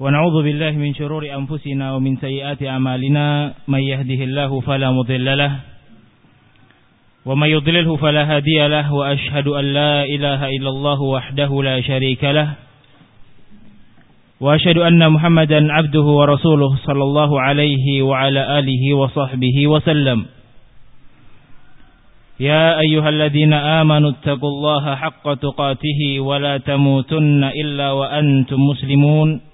ونعوذ بالله من شرور أنفسنا ومن سيئات أعمالنا من يهده الله فلا مضل له ومن يضلله فلا هادي له وأشهد أن لا إله إلا الله وحده لا شريك له وأشهد أن محمدا عبده ورسوله صلى الله عليه وعلى آله وصحبه وسلم. يا أيها الذين آمنوا اتقوا الله حق تقاته ولا تموتن إلا وأنتم مسلمون.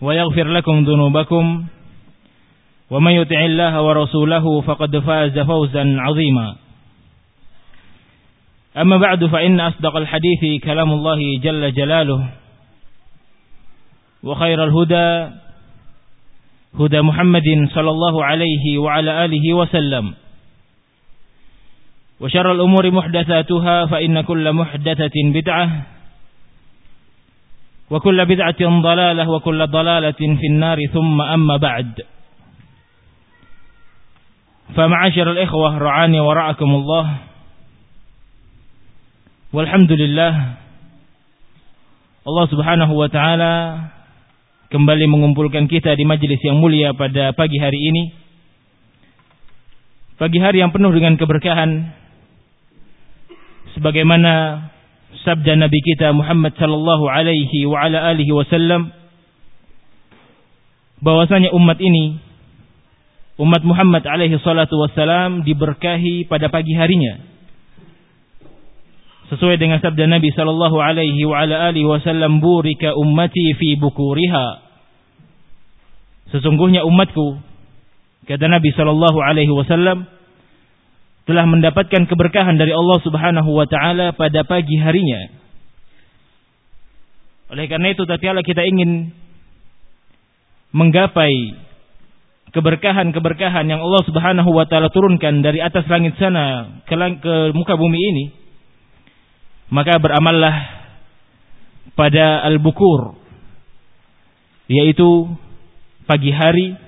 ويغفر لكم ذنوبكم ومن يطع الله ورسوله فقد فاز فوزا عظيما. أما بعد فإن أصدق الحديث كلام الله جل جلاله وخير الهدى هدى محمد صلى الله عليه وعلى آله وسلم. وشر الأمور محدثاتها فإن كل محدثة بدعة وكل بدعة ضلالة وكل ضلالة في النار ثم أما بعد فمعاشر الإخوة رعاني ورعكم الله والحمد لله Allah subhanahu wa ta'ala kembali mengumpulkan kita di majlis yang mulia pada pagi hari ini. Pagi hari yang penuh dengan keberkahan. Sebagaimana sabda Nabi kita Muhammad sallallahu alaihi wa ala alihi wasallam bahwasanya umat ini umat Muhammad alaihi salatu wassalam diberkahi pada pagi harinya. Sesuai dengan sabda Nabi sallallahu alaihi wa ala alihi wasallam burika ummati fi bukuriha. Sesungguhnya umatku kata Nabi sallallahu alaihi wasallam telah mendapatkan keberkahan dari Allah Subhanahu wa taala pada pagi harinya. Oleh karena itu tatkala kita ingin menggapai keberkahan-keberkahan yang Allah Subhanahu wa taala turunkan dari atas langit sana ke, ke muka bumi ini, maka beramallah pada al-bukur yaitu pagi hari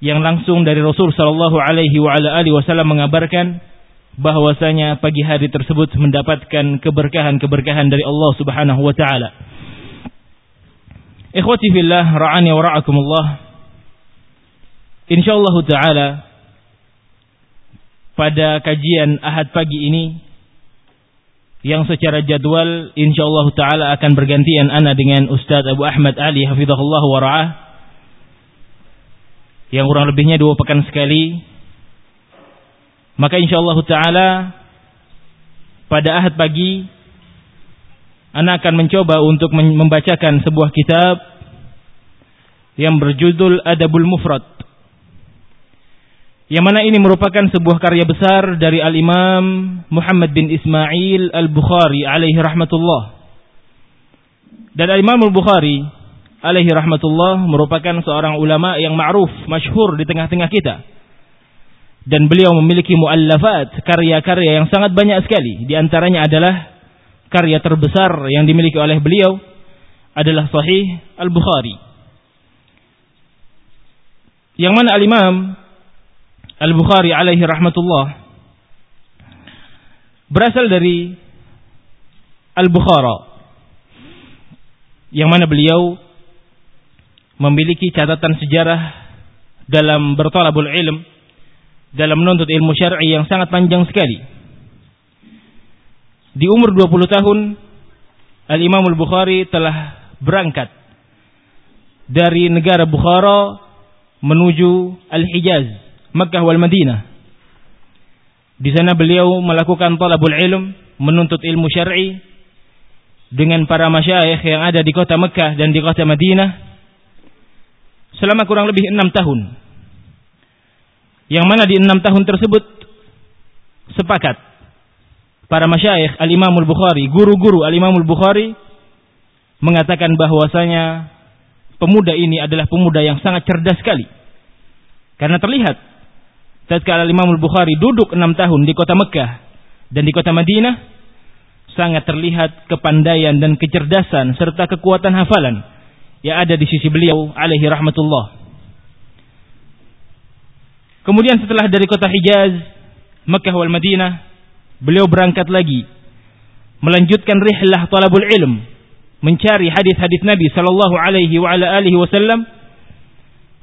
yang langsung dari Rasul sallallahu alaihi wa ala alihi wasallam mengabarkan bahwasanya pagi hari tersebut mendapatkan keberkahan-keberkahan dari Allah Subhanahu wa taala. Ikhwati fillah ra'ani wa ra'akumullah. Insyaallah taala pada kajian Ahad pagi ini yang secara jadwal insyaallah taala akan bergantian ana dengan Ustaz Abu Ahmad Ali hafizahullah wa ra'ah yang kurang lebihnya dua pekan sekali. Maka insyaallah taala pada ahad pagi anak akan mencoba untuk membacakan sebuah kitab yang berjudul Adabul Mufrad. Yang mana ini merupakan sebuah karya besar dari Al-Imam Muhammad bin Ismail Al-Bukhari alaihi rahmatullah. Dan Al-Imam Al-Bukhari alaihi rahmatullah merupakan seorang ulama yang ma'ruf, masyhur di tengah-tengah kita. Dan beliau memiliki muallafat, karya-karya yang sangat banyak sekali. Di antaranya adalah karya terbesar yang dimiliki oleh beliau adalah Sahih Al-Bukhari. Yang mana Al-Imam Al-Bukhari alaihi rahmatullah berasal dari Al-Bukhara yang mana beliau memiliki catatan sejarah dalam bertolabul ilm, dalam menuntut ilmu syar'i yang sangat panjang sekali. Di umur 20 tahun, Al-Imam Al-Bukhari telah berangkat dari negara Bukhara menuju Al-Hijaz, Makkah wal Madinah. Di sana beliau melakukan talabul ilm, menuntut ilmu syar'i dengan para masyayikh yang ada di kota Mekah dan di kota Madinah selama kurang lebih enam tahun. Yang mana di enam tahun tersebut sepakat para masyayikh Al-Imamul Bukhari, guru-guru Al-Imamul Bukhari mengatakan bahwasanya pemuda ini adalah pemuda yang sangat cerdas sekali. Karena terlihat tatkala Imam Al-Bukhari duduk enam tahun di kota Mekah dan di kota Madinah sangat terlihat kepandaian dan kecerdasan serta kekuatan hafalan yang ada di sisi beliau alaihi rahmatullah. Kemudian setelah dari kota Hijaz, Mekah wal Madinah, beliau berangkat lagi melanjutkan rihlah talabul ilm mencari hadis-hadis Nabi sallallahu alaihi wa ala alihi wasallam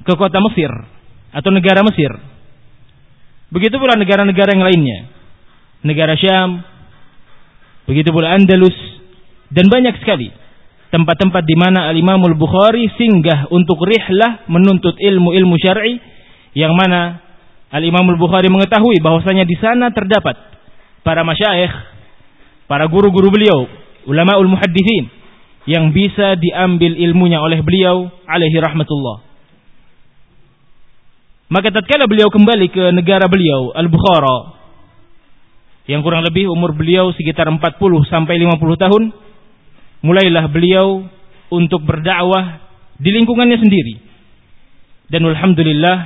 ke kota Mesir atau negara Mesir. Begitu pula negara-negara yang lainnya. Negara Syam, begitu pula Andalus dan banyak sekali tempat-tempat di mana Al-Imam Al-Bukhari singgah untuk rihlah menuntut ilmu-ilmu syar'i yang mana Al-Imam Al-Bukhari mengetahui bahwasanya di sana terdapat para masyayikh, para guru-guru beliau, ulama ul muhaddithin yang bisa diambil ilmunya oleh beliau alaihi rahmatullah. Maka tatkala beliau kembali ke negara beliau Al-Bukhara yang kurang lebih umur beliau sekitar 40 sampai 50 tahun, mulailah beliau untuk berdakwah di lingkungannya sendiri. Dan alhamdulillah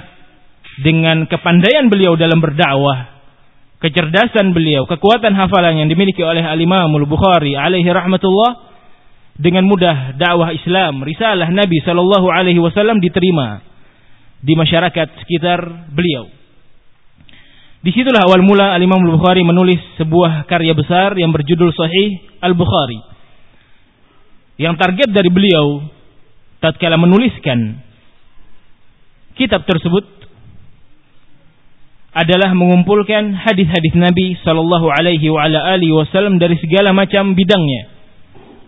dengan kepandaian beliau dalam berdakwah, kecerdasan beliau, kekuatan hafalan yang dimiliki oleh Al-Imam Al-Bukhari alaihi rahmatullah, dengan mudah dakwah Islam, risalah Nabi Shallallahu Alaihi Wasallam diterima di masyarakat sekitar beliau. Di situlah awal mula Al Imam Al Bukhari menulis sebuah karya besar yang berjudul Sahih Al Bukhari. Yang target dari beliau tatkala menuliskan kitab tersebut adalah mengumpulkan hadis-hadis Nabi Shallallahu Alaihi Wasallam dari segala macam bidangnya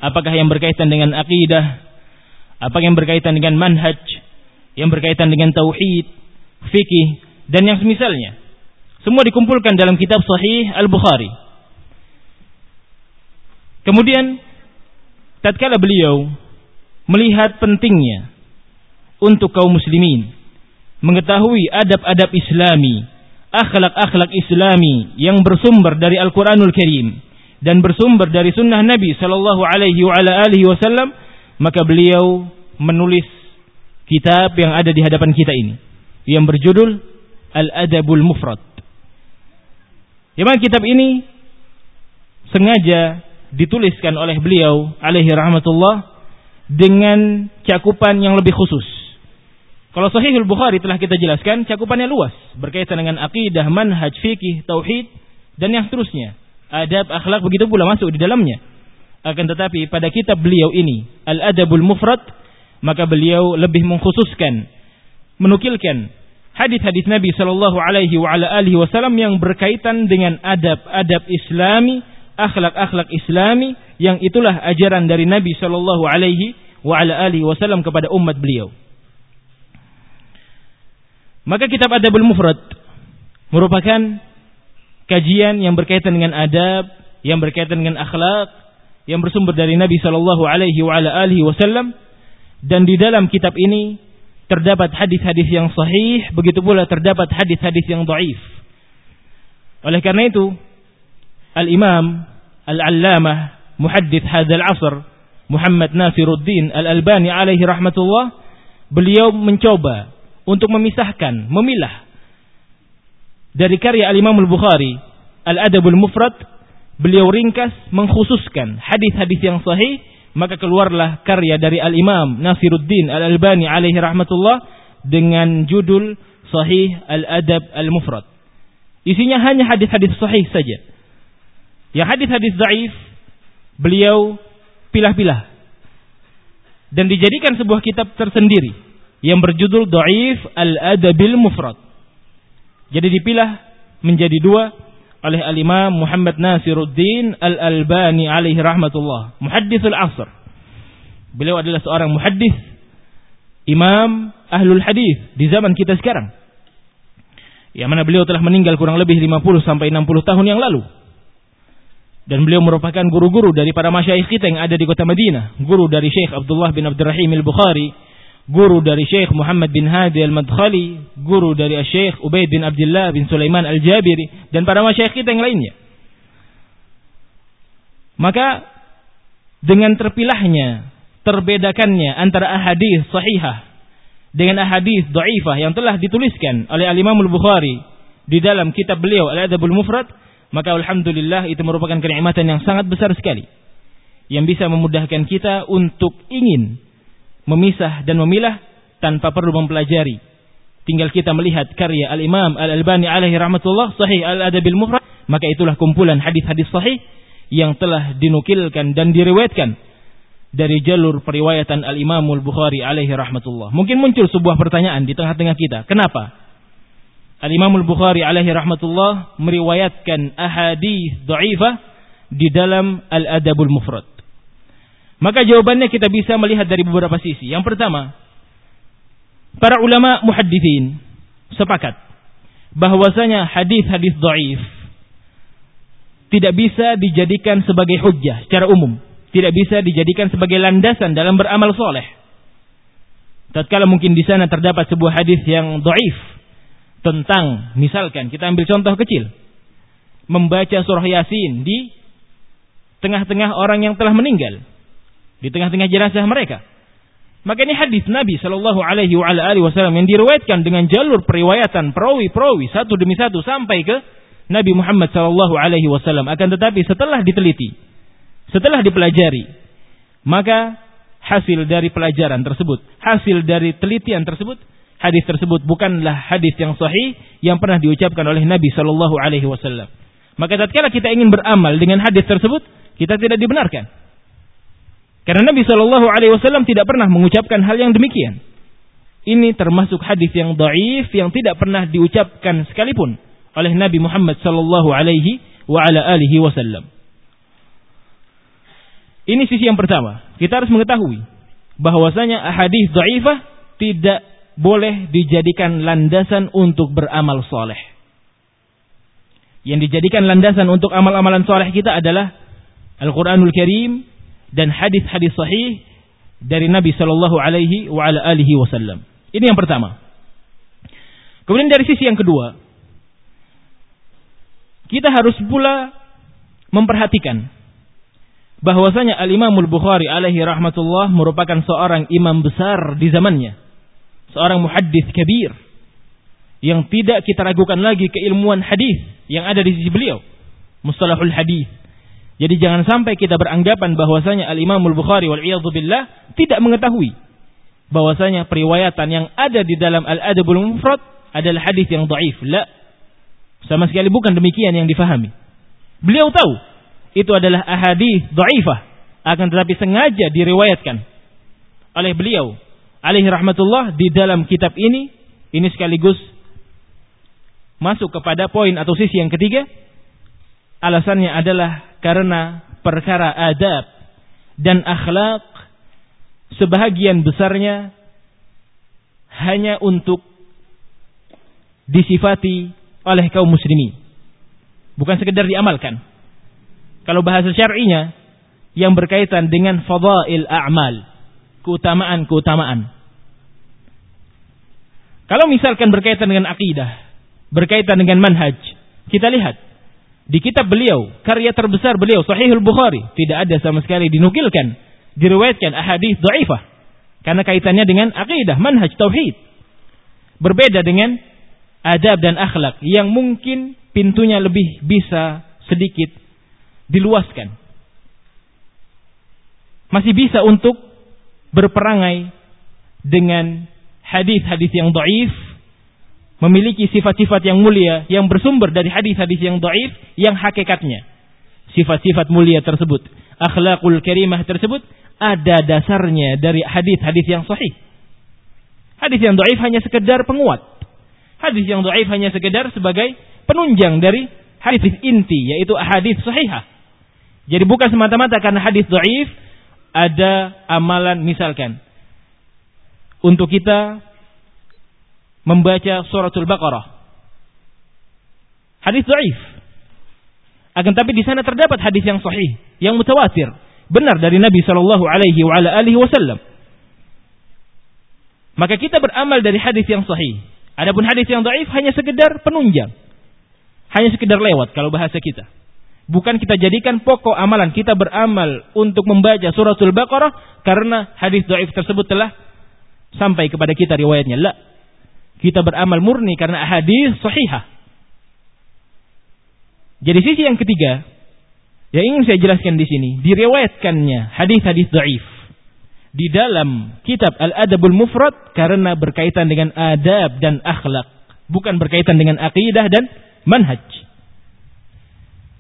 apakah yang berkaitan dengan akidah, apa yang berkaitan dengan manhaj, yang berkaitan dengan tauhid, fikih dan yang semisalnya. Semua dikumpulkan dalam kitab Sahih Al-Bukhari. Kemudian tatkala beliau melihat pentingnya untuk kaum muslimin mengetahui adab-adab Islami, akhlak-akhlak Islami yang bersumber dari Al-Qur'anul Karim dan bersumber dari sunnah Nabi Shallallahu Alaihi Wasallam maka beliau menulis kitab yang ada di hadapan kita ini yang berjudul Al Adabul Mufrad. Yang kitab ini sengaja dituliskan oleh beliau alaihi rahmatullah dengan cakupan yang lebih khusus. Kalau Sahihul Bukhari telah kita jelaskan cakupannya luas berkaitan dengan akidah, manhaj, fikih, tauhid dan yang seterusnya adab, akhlak begitu pula masuk di dalamnya. Akan tetapi pada kitab beliau ini, Al-Adabul Mufrad, maka beliau lebih mengkhususkan, menukilkan hadis-hadis Nabi Shallallahu Alaihi Wasallam yang berkaitan dengan adab-adab Islami, akhlak-akhlak Islami, yang itulah ajaran dari Nabi Shallallahu Alaihi Wasallam kepada umat beliau. Maka kitab Adabul Mufrad merupakan kajian yang berkaitan dengan adab, yang berkaitan dengan akhlak, yang bersumber dari Nabi Shallallahu Alaihi Wasallam, dan di dalam kitab ini terdapat hadis-hadis yang sahih, begitu pula terdapat hadis-hadis yang dhaif. Oleh karena itu, Al Imam Al Allamah Muhaddits Hadzal Asr Muhammad Nasiruddin Al Albani alaihi rahmatullah, beliau mencoba untuk memisahkan, memilah dari karya Al-Imam Al-Bukhari Al-Adabul Mufrad beliau ringkas mengkhususkan hadis-hadis yang sahih maka keluarlah karya dari Al-Imam Nasiruddin Al-Albani alaihi rahmatullah dengan judul Sahih Al-Adab Al-Mufrad. Isinya hanya hadis-hadis sahih saja yang hadis-hadis dhaif beliau pilah-pilah dan dijadikan sebuah kitab tersendiri yang berjudul Dhaif Al-Adabil Mufrad jadi dipilah menjadi dua oleh al-Imam Muhammad Nasiruddin Al-Albani alaihi rahmatullah. Muhaddithul asr. Beliau adalah seorang muhaddis, imam ahlul hadis di zaman kita sekarang. Yang mana beliau telah meninggal kurang lebih 50 sampai 60 tahun yang lalu. Dan beliau merupakan guru-guru dari para masyayikh kita yang ada di kota Madinah. Guru dari Syekh Abdullah bin Abdurrahim Al-Bukhari guru dari Syekh Muhammad bin Hadi Al-Madkhali, guru dari Syekh Ubaid bin Abdullah bin Sulaiman Al-Jabiri dan para masyayikh kita yang lainnya. Maka dengan terpilahnya terbedakannya antara ahadis sahihah dengan ahadis dhaifah yang telah dituliskan oleh Al-Imam Al-Bukhari di dalam kitab beliau Al-Adabul Mufrad, maka alhamdulillah itu merupakan kenikmatan yang sangat besar sekali yang bisa memudahkan kita untuk ingin memisah dan memilah tanpa perlu mempelajari. Tinggal kita melihat karya Al-Imam Al-Albani alaihi rahmatullah sahih Al-Adabil Mufrad, maka itulah kumpulan hadis-hadis sahih yang telah dinukilkan dan diriwayatkan dari jalur periwayatan Al-Imam Al-Bukhari alaihi rahmatullah. Mungkin muncul sebuah pertanyaan di tengah-tengah kita. Kenapa? Al-Imam Al-Bukhari alaihi rahmatullah meriwayatkan ahadis dhaifah di dalam Al-Adabul Mufrad. Maka jawabannya kita bisa melihat dari beberapa sisi. Yang pertama, para ulama muhaddithin sepakat bahwasanya hadis-hadis dhaif tidak bisa dijadikan sebagai hujjah secara umum tidak bisa dijadikan sebagai landasan dalam beramal soleh. Tatkala mungkin di sana terdapat sebuah hadis yang doif tentang, misalkan kita ambil contoh kecil, membaca surah yasin di tengah-tengah orang yang telah meninggal, di tengah-tengah jenazah mereka. Maka ini hadis Nabi Shallallahu Alaihi Wasallam yang diriwayatkan dengan jalur periwayatan perawi-perawi satu demi satu sampai ke Nabi Muhammad Shallallahu Alaihi Wasallam. Akan tetapi setelah diteliti, setelah dipelajari, maka hasil dari pelajaran tersebut, hasil dari telitian tersebut, hadis tersebut bukanlah hadis yang sahih yang pernah diucapkan oleh Nabi Shallallahu Alaihi Wasallam. Maka tatkala kita ingin beramal dengan hadis tersebut, kita tidak dibenarkan. Karena Nabi Shallallahu Alaihi Wasallam tidak pernah mengucapkan hal yang demikian. Ini termasuk hadis yang daif yang tidak pernah diucapkan sekalipun oleh Nabi Muhammad Shallallahu Alaihi Wasallam. Ini sisi yang pertama. Kita harus mengetahui bahwasanya hadis dhaifah tidak boleh dijadikan landasan untuk beramal soleh. Yang dijadikan landasan untuk amal-amalan soleh kita adalah Al-Quranul Karim dan hadis-hadis sahih dari Nabi Shallallahu Alaihi Wasallam. Ini yang pertama. Kemudian dari sisi yang kedua, kita harus pula memperhatikan bahwasanya Al-Imam Al-Bukhari alaihi rahmatullah merupakan seorang imam besar di zamannya. Seorang muhaddis kabir yang tidak kita ragukan lagi keilmuan hadis yang ada di sisi beliau. Mustalahul hadis. Jadi jangan sampai kita beranggapan bahwasanya Al-Imam Al-Bukhari wal billah tidak mengetahui bahwasanya periwayatan yang ada di dalam Al-Adabul Mufrad adalah hadis yang dhaif. La. Sama sekali bukan demikian yang difahami. Beliau tahu itu adalah ahadis dhaifah akan tetapi sengaja diriwayatkan oleh beliau alaihi rahmatullah di dalam kitab ini ini sekaligus masuk kepada poin atau sisi yang ketiga. Alasannya adalah karena perkara adab dan akhlak sebahagian besarnya hanya untuk disifati oleh kaum muslimin. Bukan sekedar diamalkan. Kalau bahasa syar'inya yang berkaitan dengan fadail a'mal, keutamaan-keutamaan. Kalau misalkan berkaitan dengan akidah, berkaitan dengan manhaj, kita lihat di kitab beliau, karya terbesar beliau Sahihul Bukhari, tidak ada sama sekali dinukilkan, diriwayatkan ahadits dhaifah karena kaitannya dengan akidah, manhaj tauhid. Berbeda dengan adab dan akhlak yang mungkin pintunya lebih bisa sedikit diluaskan. Masih bisa untuk berperangai dengan hadis-hadis yang dhaif, memiliki sifat-sifat yang mulia yang bersumber dari hadis-hadis yang dhaif yang hakikatnya sifat-sifat mulia tersebut, akhlakul karimah tersebut ada dasarnya dari hadis-hadis yang sahih. Hadis yang dhaif hanya sekedar penguat. Hadis yang dhaif hanya sekedar sebagai penunjang dari hadis inti yaitu hadis sahihah. Jadi bukan semata-mata karena hadis dhaif ada amalan misalkan untuk kita membaca suratul Baqarah. Hadis dhaif. Akan tapi di sana terdapat hadis yang sahih, yang mutawatir, benar dari Nabi sallallahu alaihi wa alihi wasallam. Maka kita beramal dari hadis yang sahih. Adapun hadis yang dhaif hanya sekedar penunjang. Hanya sekedar lewat kalau bahasa kita. Bukan kita jadikan pokok amalan kita beramal untuk membaca suratul Baqarah karena hadis dhaif tersebut telah sampai kepada kita riwayatnya. La. Kita beramal murni karena hadis sahihah. Jadi sisi yang ketiga yang ingin saya jelaskan di sini, diriwayatkannya hadis-hadis dhaif di dalam kitab Al-Adabul Mufrad karena berkaitan dengan adab dan akhlak, bukan berkaitan dengan akidah dan manhaj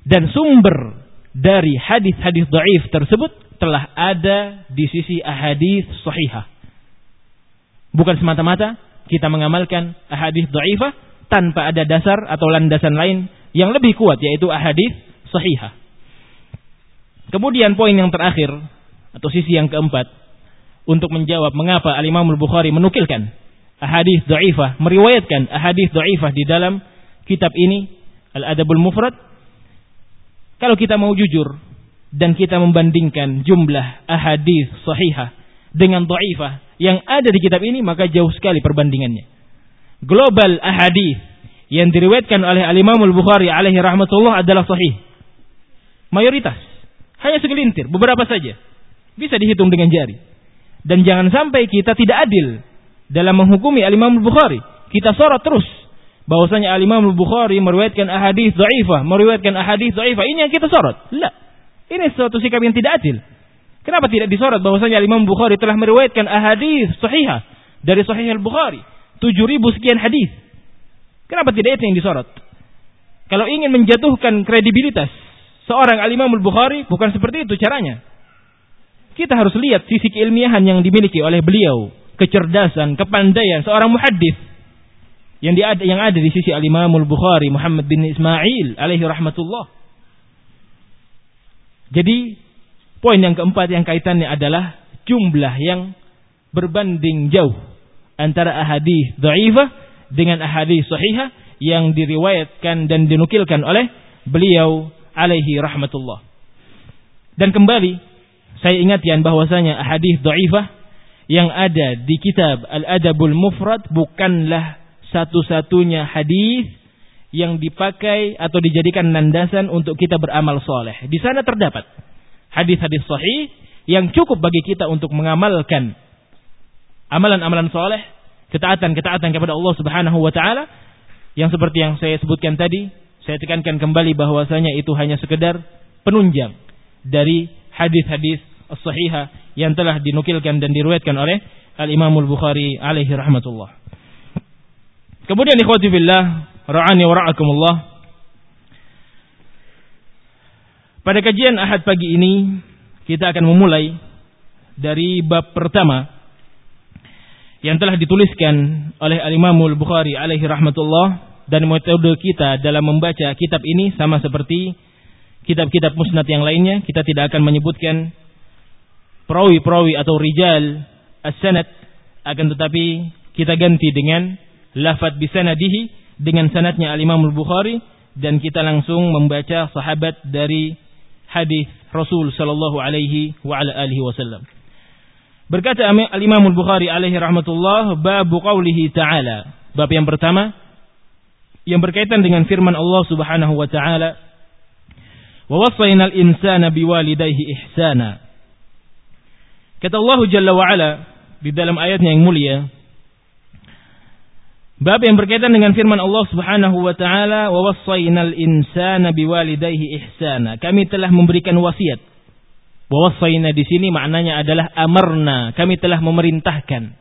dan sumber dari hadis-hadis dhaif tersebut telah ada di sisi ahadis sahihah. Bukan semata-mata kita mengamalkan ahadis dhaifah tanpa ada dasar atau landasan lain yang lebih kuat yaitu ahadis sahihah. Kemudian poin yang terakhir atau sisi yang keempat untuk menjawab mengapa Al-Imam Al-Bukhari menukilkan ahadis dhaifah, meriwayatkan ahadis dhaifah di dalam kitab ini Al-Adabul Mufrad kalau kita mau jujur dan kita membandingkan jumlah ahadis sahihah dengan dhaifah yang ada di kitab ini maka jauh sekali perbandingannya. Global ahadis yang diriwayatkan oleh Al-Imam Al-Bukhari alaihi rahmatullah adalah sahih. Mayoritas. Hanya segelintir, beberapa saja. Bisa dihitung dengan jari. Dan jangan sampai kita tidak adil dalam menghukumi Al-Imam Al-Bukhari. Kita sorot terus bahwasanya Al-Imam Al-Bukhari meriwayatkan ahadis dhaifah, meriwayatkan ahadis dhaifah. Ini yang kita sorot. La. Ini suatu sikap yang tidak adil. Kenapa tidak disorot bahwasanya Al-Imam Bukhari telah meriwayatkan ahadis sahihah dari Sahih Al-Bukhari 7000 sekian hadis. Kenapa tidak itu yang disorot? Kalau ingin menjatuhkan kredibilitas seorang Al-Imam Al-Bukhari bukan seperti itu caranya. Kita harus lihat sisi keilmiahan yang dimiliki oleh beliau, kecerdasan, kepandaian seorang muhaddis yang ada yang ada di sisi Al-Imam Al-Bukhari Muhammad bin Ismail alaihi rahmatullah. Jadi poin yang keempat yang kaitannya adalah jumlah yang berbanding jauh antara ahadis dhaifah dengan ahadis sahihah yang diriwayatkan dan dinukilkan oleh beliau alaihi rahmatullah. Dan kembali saya ingatkan bahwasanya ahadis dhaifah yang ada di kitab Al-Adabul Mufrad bukanlah satu-satunya hadis yang dipakai atau dijadikan landasan untuk kita beramal soleh. Di sana terdapat hadis-hadis sahih yang cukup bagi kita untuk mengamalkan amalan-amalan soleh, ketaatan-ketaatan kepada Allah Subhanahu wa taala yang seperti yang saya sebutkan tadi, saya tekankan kembali bahwasanya itu hanya sekedar penunjang dari hadis-hadis sahihah yang telah dinukilkan dan diriwayatkan oleh Al-Imam Al-Bukhari alaihi rahmatullah. Kemudian ikhwati fillah, ra'ani wa ra'akumullah. Pada kajian Ahad pagi ini kita akan memulai dari bab pertama yang telah dituliskan oleh Al-Imam Al-Bukhari alaihi rahmatullah dan metode kita dalam membaca kitab ini sama seperti kitab-kitab musnad yang lainnya. Kita tidak akan menyebutkan perawi-perawi atau rijal as-sanad akan tetapi kita ganti dengan lafad bisanadihi dengan sanatnya al-Imam al-Bukhari dan kita langsung membaca sahabat dari hadis Rasul sallallahu alaihi wa ala alihi wasallam. Berkata al-Imam al-Bukhari alaihi rahmatullah bab qaulihi ta'ala. Bab yang pertama yang berkaitan dengan firman Allah Subhanahu wa taala wa wasainal insana biwalidayhi ihsana. Kata Allah Jalla wa ala di dalam ayatnya yang mulia Bab yang berkaitan dengan firman Allah Subhanahu wa taala, "Wa wassaynal insana biwalidayhi ihsana." Kami telah memberikan wasiat. Wa wassayna di sini maknanya adalah amarna, kami telah memerintahkan.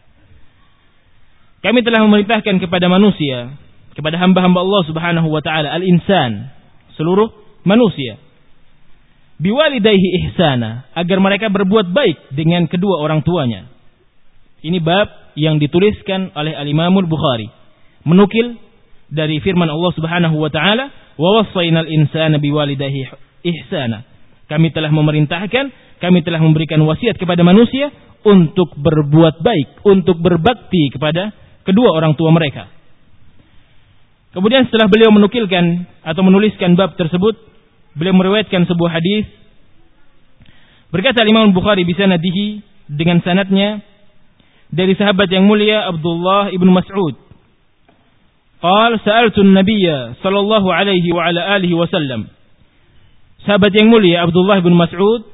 Kami telah memerintahkan kepada manusia, kepada hamba-hamba Allah Subhanahu wa taala, al-insan, seluruh manusia. Biwalidayhi ihsana, agar mereka berbuat baik dengan kedua orang tuanya. Ini bab yang dituliskan oleh Al-Imam Bukhari menukil dari firman Allah Subhanahu wa taala, "Wa wassaynal insana biwalidayhi ihsana." Kami telah memerintahkan, kami telah memberikan wasiat kepada manusia untuk berbuat baik, untuk berbakti kepada kedua orang tua mereka. Kemudian setelah beliau menukilkan atau menuliskan bab tersebut, beliau meriwayatkan sebuah hadis berkata Imam Bukhari bisa nadihi dengan sanatnya dari sahabat yang mulia Abdullah ibnu Mas'ud Qal sa'altun nabiyya sallallahu alaihi wa ala alihi wasallam. Sahabat yang mulia Abdullah bin Mas'ud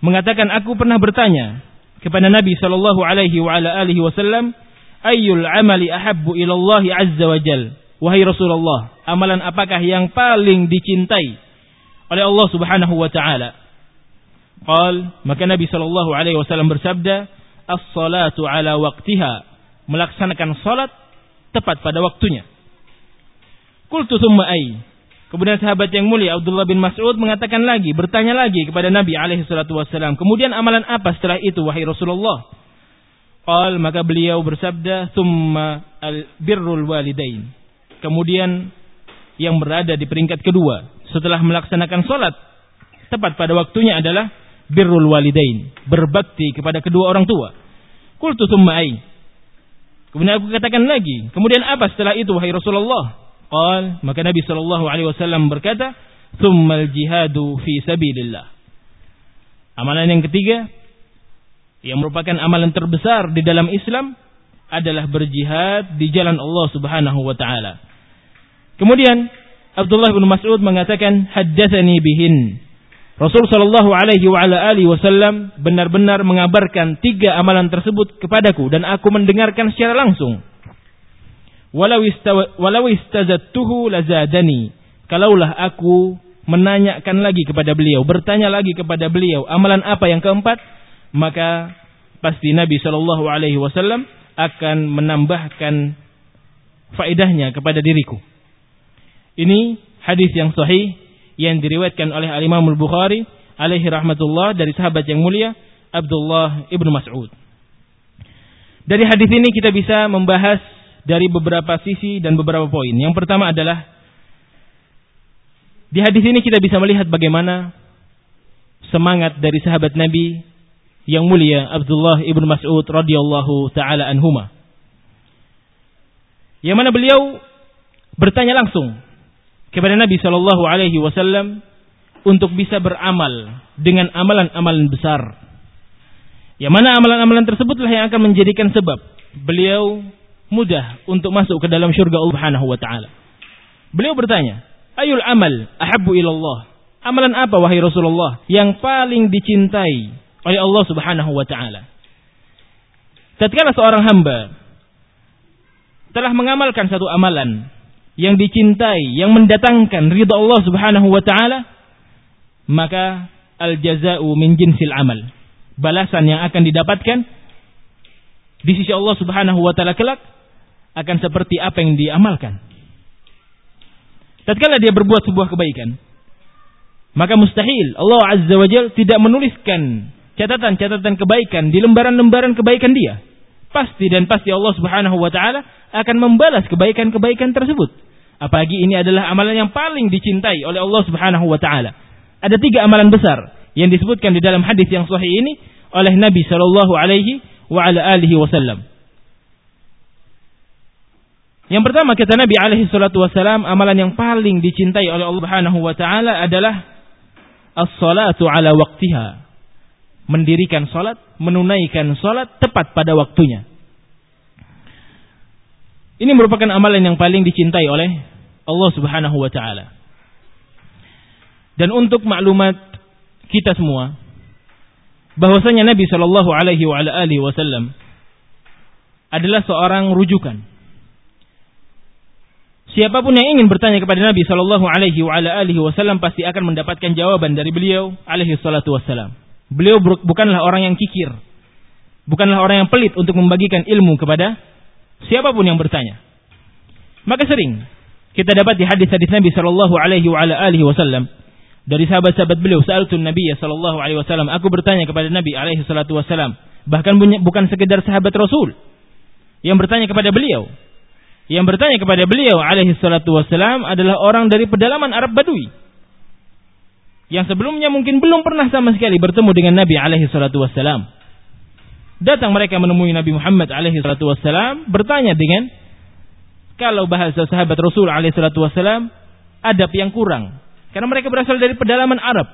mengatakan aku pernah bertanya kepada Nabi sallallahu alaihi wa ala alihi wasallam, "Ayyul amali ahabbu ila Allah azza wa jal?" Wahai Rasulullah, amalan apakah yang paling dicintai oleh Allah Subhanahu wa taala? Qal, maka Nabi sallallahu alaihi wasallam bersabda, "As-salatu ala waqtiha." Melaksanakan salat tepat pada waktunya Qultu thumma ay Kemudian sahabat yang mulia Abdullah bin Mas'ud mengatakan lagi, bertanya lagi kepada Nabi alaihi salatu wasallam, "Kemudian amalan apa setelah itu wahai Rasulullah?" Qal maka beliau bersabda, "Tsumma al birrul walidain." Kemudian yang berada di peringkat kedua setelah melaksanakan salat tepat pada waktunya adalah birrul walidain, berbakti kepada kedua orang tua. Qultu tsumma ai. Kemudian aku katakan lagi, kemudian apa setelah itu wahai Rasulullah? Qal, maka Nabi sallallahu alaihi wasallam berkata, "Tsummal jihadu fi sabilillah." Amalan yang ketiga yang merupakan amalan terbesar di dalam Islam adalah berjihad di jalan Allah Subhanahu wa taala. Kemudian Abdullah bin Mas'ud mengatakan, "Haddatsani bihin." Rasul sallallahu alaihi wasallam benar-benar mengabarkan tiga amalan tersebut kepadaku dan aku mendengarkan secara langsung. Walau istazattuhu lazadani. Kalaulah aku menanyakan lagi kepada beliau bertanya lagi kepada beliau amalan apa yang keempat maka pasti Nabi Shallallahu alaihi wasallam akan menambahkan faedahnya kepada diriku. Ini hadis yang sahih yang diriwayatkan oleh Al Imam Al Bukhari alaihi rahmatullah dari sahabat yang mulia Abdullah ibnu Mas'ud dari hadis ini kita bisa membahas dari beberapa sisi dan beberapa poin. Yang pertama adalah di hadis ini kita bisa melihat bagaimana semangat dari sahabat Nabi yang mulia Abdullah ibnu Mas'ud radhiyallahu taala anhuma. Yang mana beliau bertanya langsung kepada Nabi Shallallahu Alaihi Wasallam untuk bisa beramal dengan amalan-amalan besar. Yang mana amalan-amalan tersebutlah yang akan menjadikan sebab beliau mudah untuk masuk ke dalam syurga Allah Subhanahu wa taala. Beliau bertanya, "Ayul amal ahabbu ilallah?" Amalan apa wahai Rasulullah yang paling dicintai oleh Allah Subhanahu wa taala? Tatkala seorang hamba telah mengamalkan satu amalan yang dicintai, yang mendatangkan ridha Allah Subhanahu wa taala, maka al jazaa'u min jinsil amal. Balasan yang akan didapatkan di sisi Allah Subhanahu wa taala kelak akan seperti apa yang diamalkan. Tatkala dia berbuat sebuah kebaikan, maka mustahil Allah Azza wa Jal tidak menuliskan catatan-catatan kebaikan di lembaran-lembaran kebaikan dia. Pasti dan pasti Allah Subhanahu wa taala akan membalas kebaikan-kebaikan tersebut. Apalagi ini adalah amalan yang paling dicintai oleh Allah Subhanahu wa taala. Ada tiga amalan besar yang disebutkan di dalam hadis yang sahih ini oleh Nabi Shallallahu alaihi wa ala alihi wasallam. Yang pertama kata Nabi alaihi salatu wasalam, amalan yang paling dicintai oleh Allah Subhanahu wa taala adalah as-salatu ala waqtiha. Mendirikan salat, menunaikan salat tepat pada waktunya. Ini merupakan amalan yang paling dicintai oleh Allah Subhanahu wa taala. Dan untuk maklumat kita semua bahwasanya Nabi Shallallahu alaihi wasallam adalah seorang rujukan Siapa pun yang ingin bertanya kepada Nabi Shallallahu Alaihi Wasallam pasti akan mendapatkan jawaban dari beliau alaihi salatu wassalam. Beliau bukanlah orang yang kikir, bukanlah orang yang pelit untuk membagikan ilmu kepada siapa pun yang bertanya. Maka sering kita dapat di hadis-hadis Nabi Shallallahu Alaihi Wasallam dari sahabat-sahabat beliau sa'altun Nabi sallallahu alaihi wasallam aku bertanya kepada Nabi alaihi salatu wasallam bahkan bukan sekedar sahabat Rasul yang bertanya kepada beliau yang bertanya kepada beliau alaihi salatu wassalam adalah orang dari pedalaman Arab Badui. Yang sebelumnya mungkin belum pernah sama sekali bertemu dengan Nabi alaihi salatu wassalam. Datang mereka menemui Nabi Muhammad alaihi salatu wassalam bertanya dengan kalau bahasa sahabat Rasul alaihi salatu wassalam adab yang kurang. Karena mereka berasal dari pedalaman Arab.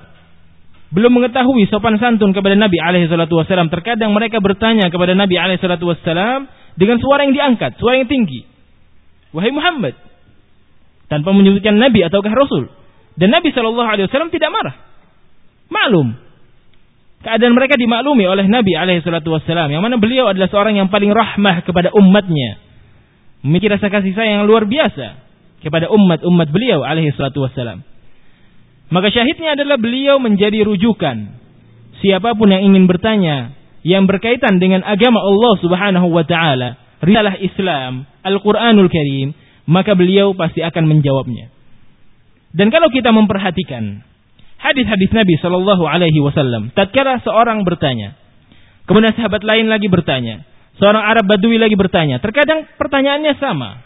Belum mengetahui sopan santun kepada Nabi alaihi salatu wassalam. Terkadang mereka bertanya kepada Nabi alaihi salatu wassalam dengan suara yang diangkat, suara yang tinggi. Wahai Muhammad. Tanpa menyebutkan Nabi ataukah Rasul. Dan Nabi Shallallahu Alaihi Wasallam tidak marah. Maklum. Keadaan mereka dimaklumi oleh Nabi alaihi salatu wassalam. Yang mana beliau adalah seorang yang paling rahmah kepada umatnya. Memiliki rasa kasih sayang yang luar biasa kepada umat-umat beliau alaihi salatu wassalam. Maka syahidnya adalah beliau menjadi rujukan. Siapa pun yang ingin bertanya yang berkaitan dengan agama Allah Subhanahu wa taala, risalah Islam, Al-Qur'anul Karim, maka beliau pasti akan menjawabnya. Dan kalau kita memperhatikan hadis-hadis Nabi Shallallahu Alaihi Wasallam. Tatkala seorang bertanya, kemudian sahabat lain lagi bertanya, seorang Arab Badui lagi bertanya. Terkadang pertanyaannya sama.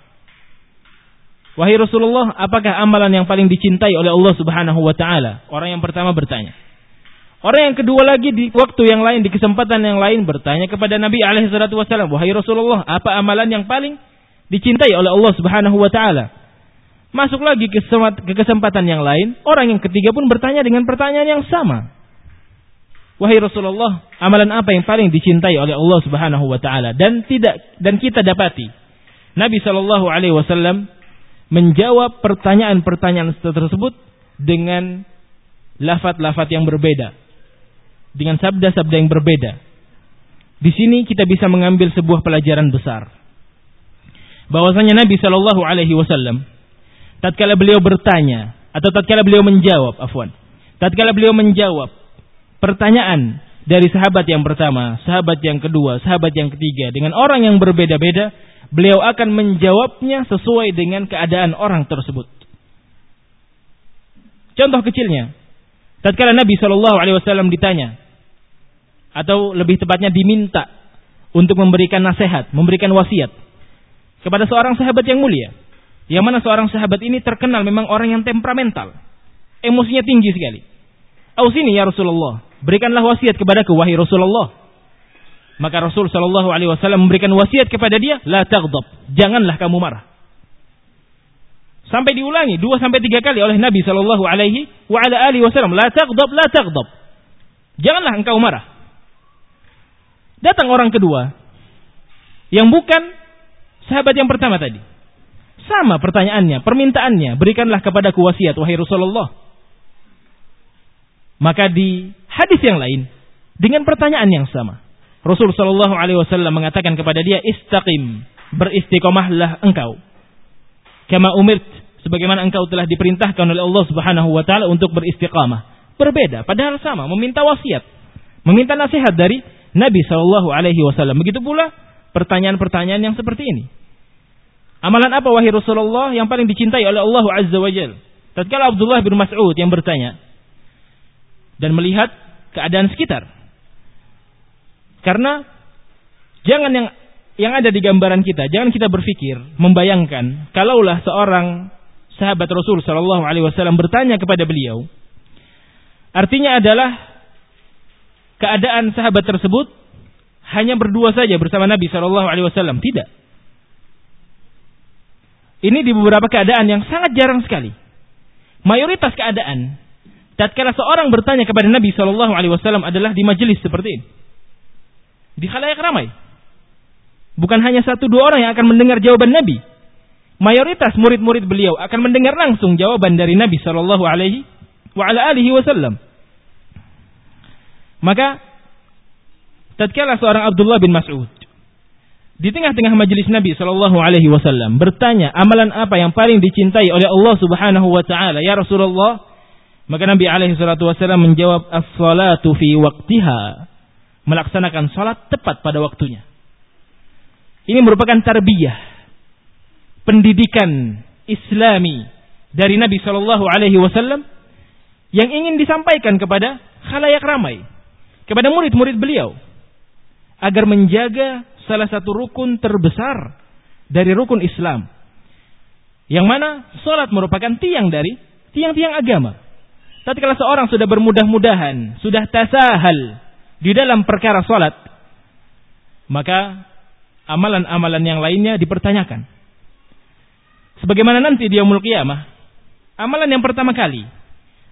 Wahai Rasulullah, apakah amalan yang paling dicintai oleh Allah Subhanahu wa taala? Orang yang pertama bertanya. Orang yang kedua lagi di waktu yang lain, di kesempatan yang lain bertanya kepada Nabi alaihi "Wahai Rasulullah, apa amalan yang paling dicintai oleh Allah Subhanahu wa taala?" Masuk lagi ke kesempatan yang lain, orang yang ketiga pun bertanya dengan pertanyaan yang sama. Wahai Rasulullah, amalan apa yang paling dicintai oleh Allah Subhanahu wa taala dan tidak dan kita dapati Nabi Shallallahu alaihi wasallam menjawab pertanyaan-pertanyaan tersebut dengan lafat-lafat yang berbeda. Dengan sabda-sabda yang berbeda. Di sini kita bisa mengambil sebuah pelajaran besar. Bahwasanya Nabi Shallallahu alaihi wasallam tatkala beliau bertanya atau tatkala beliau menjawab, afwan. Tatkala beliau menjawab pertanyaan dari sahabat yang pertama, sahabat yang kedua, sahabat yang ketiga dengan orang yang berbeda-beda, beliau akan menjawabnya sesuai dengan keadaan orang tersebut. Contoh kecilnya, tatkala Nabi Shallallahu Alaihi Wasallam ditanya, atau lebih tepatnya diminta untuk memberikan nasihat, memberikan wasiat kepada seorang sahabat yang mulia. Yang mana seorang sahabat ini terkenal memang orang yang temperamental. Emosinya tinggi sekali. Ausini ya Rasulullah, berikanlah wasiat kepadaku wahai Rasulullah. Maka Rasul Shallallahu Alaihi Wasallam memberikan wasiat kepada dia, la taghdab, janganlah kamu marah. Sampai diulangi dua sampai tiga kali oleh Nabi Shallallahu Alaihi Wasallam, la taghdab, la taghdab, janganlah engkau marah. Datang orang kedua yang bukan sahabat yang pertama tadi. Sama pertanyaannya, permintaannya, berikanlah kepada wasiat wahai Rasulullah. Maka di hadis yang lain dengan pertanyaan yang sama, Rasul Shallallahu Alaihi Wasallam mengatakan kepada dia, istaqim, beristiqomahlah engkau. Kama umirt, sebagaimana engkau telah diperintahkan oleh Allah Subhanahu Wa Taala untuk beristiqamah. Berbeda, padahal sama, meminta wasiat, meminta nasihat dari Nabi Shallallahu Alaihi Wasallam. Begitu pula pertanyaan-pertanyaan yang seperti ini. Amalan apa wahai Rasulullah yang paling dicintai oleh Allah Azza wa Jal? Tatkala Abdullah bin Mas'ud yang bertanya dan melihat keadaan sekitar. Karena jangan yang yang ada di gambaran kita, jangan kita berpikir, membayangkan kalaulah seorang sahabat Rasul Shallallahu alaihi wasallam bertanya kepada beliau, artinya adalah keadaan sahabat tersebut hanya berdua saja bersama Nabi Shallallahu alaihi wasallam, tidak. Ini di beberapa keadaan yang sangat jarang sekali. Mayoritas keadaan tatkala seorang bertanya kepada Nabi Shallallahu alaihi wasallam adalah di majelis seperti ini. Di khalayak ramai. Bukan hanya satu dua orang yang akan mendengar jawaban Nabi. Mayoritas murid-murid beliau akan mendengar langsung jawaban dari Nabi Shallallahu alaihi wasallam. Maka tatkala seorang Abdullah bin Mas'ud di tengah-tengah majelis Nabi Shallallahu Alaihi Wasallam bertanya amalan apa yang paling dicintai oleh Allah Subhanahu Wa Taala ya Rasulullah? Maka Nabi Alaihi Wasallam menjawab as-salatu fi waktiha melaksanakan salat tepat pada waktunya. Ini merupakan tarbiyah pendidikan Islami dari Nabi Shallallahu Alaihi Wasallam yang ingin disampaikan kepada khalayak ramai kepada murid-murid beliau agar menjaga salah satu rukun terbesar dari rukun Islam. Yang mana sholat merupakan tiang dari tiang-tiang agama. Tapi kalau seorang sudah bermudah-mudahan, sudah tasahal di dalam perkara sholat, maka amalan-amalan yang lainnya dipertanyakan. Sebagaimana nanti dia yaumul qiyamah, amalan yang pertama kali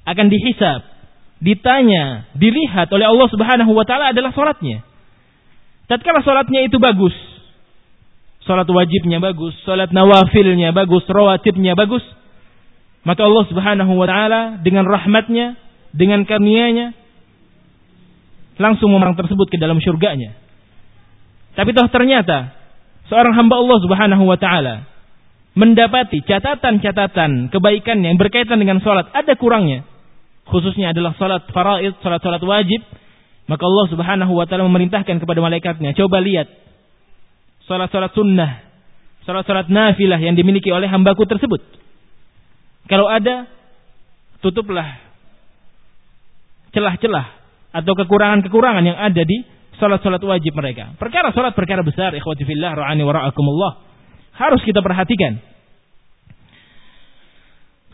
akan dihisap, ditanya, dilihat oleh Allah Subhanahu wa taala adalah sholatnya. Tatkala sholatnya itu bagus, sholat wajibnya bagus, sholat nawafilnya bagus, rawatibnya bagus, maka Allah Subhanahu wa taala dengan rahmatnya, dengan karunia-Nya langsung orang tersebut ke dalam surganya. Tapi toh ternyata seorang hamba Allah Subhanahu wa taala mendapati catatan-catatan kebaikan yang berkaitan dengan salat ada kurangnya. Khususnya adalah salat faraid, salat-salat wajib, maka Allah Subhanahu wa taala memerintahkan kepada malaikatnya, coba lihat salat-salat sunnah, salat-salat nafilah yang dimiliki oleh hambaku tersebut. Kalau ada, tutuplah celah-celah atau kekurangan-kekurangan yang ada di salat-salat wajib mereka. Perkara salat perkara besar, ikhwati fillah, ra'ani wa ra'akumullah. Harus kita perhatikan.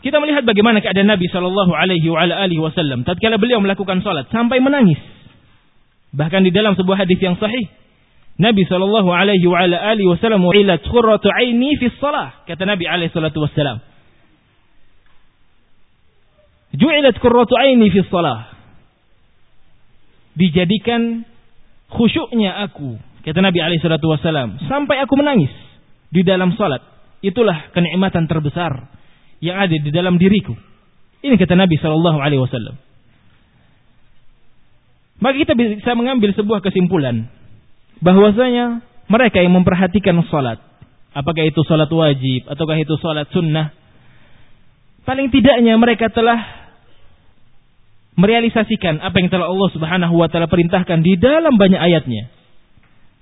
Kita melihat bagaimana keadaan Nabi Shallallahu Alaihi Wasallam tatkala beliau melakukan salat sampai menangis. Bahkan di dalam sebuah hadis yang sahih, Nabi sallallahu alaihi wa ala alihi wasallam "Ilat qurratu aini fi shalah." Kata Nabi alaihi salatu wasallam. Ju'ilat qurratu aini fi shalah. Dijadikan khusyuknya aku, kata Nabi alaihi salatu wasallam, sampai aku menangis di dalam salat. Itulah kenikmatan terbesar yang ada di dalam diriku. Ini kata Nabi sallallahu alaihi wasallam. Maka kita bisa mengambil sebuah kesimpulan bahwasanya mereka yang memperhatikan salat, apakah itu salat wajib ataukah itu salat sunnah, paling tidaknya mereka telah merealisasikan apa yang telah Allah Subhanahu wa taala perintahkan di dalam banyak ayatnya.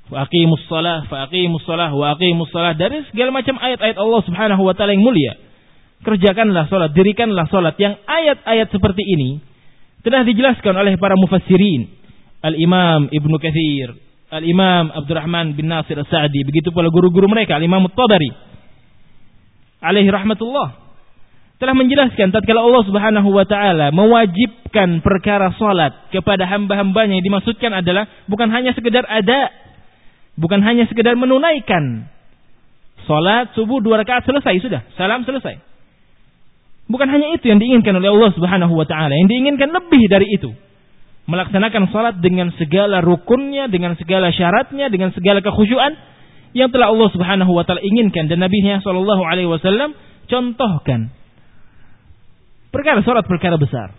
Wa aqimus shalah, fa aqimus shalah, dari segala macam ayat-ayat Allah Subhanahu wa taala yang mulia. Kerjakanlah salat, dirikanlah salat yang ayat-ayat seperti ini telah dijelaskan oleh para mufassirin. Al-Imam Ibnu Katsir, Al-Imam Abdurrahman bin Nasir As-Sa'di, begitu pula guru-guru mereka, Al-Imam At-Tabari. Alaihi rahmatullah. Telah menjelaskan tatkala Allah Subhanahu wa taala mewajibkan perkara salat kepada hamba-hambanya yang dimaksudkan adalah bukan hanya sekedar ada, bukan hanya sekedar menunaikan salat subuh dua rakaat selesai sudah, salam selesai. Bukan hanya itu yang diinginkan oleh Allah Subhanahu wa taala, yang diinginkan lebih dari itu. Melaksanakan salat dengan segala rukunnya, dengan segala syaratnya, dengan segala kekhusyuan yang telah Allah Subhanahu wa taala inginkan dan Nabi-Nya sallallahu alaihi wasallam contohkan. Perkara salat perkara besar.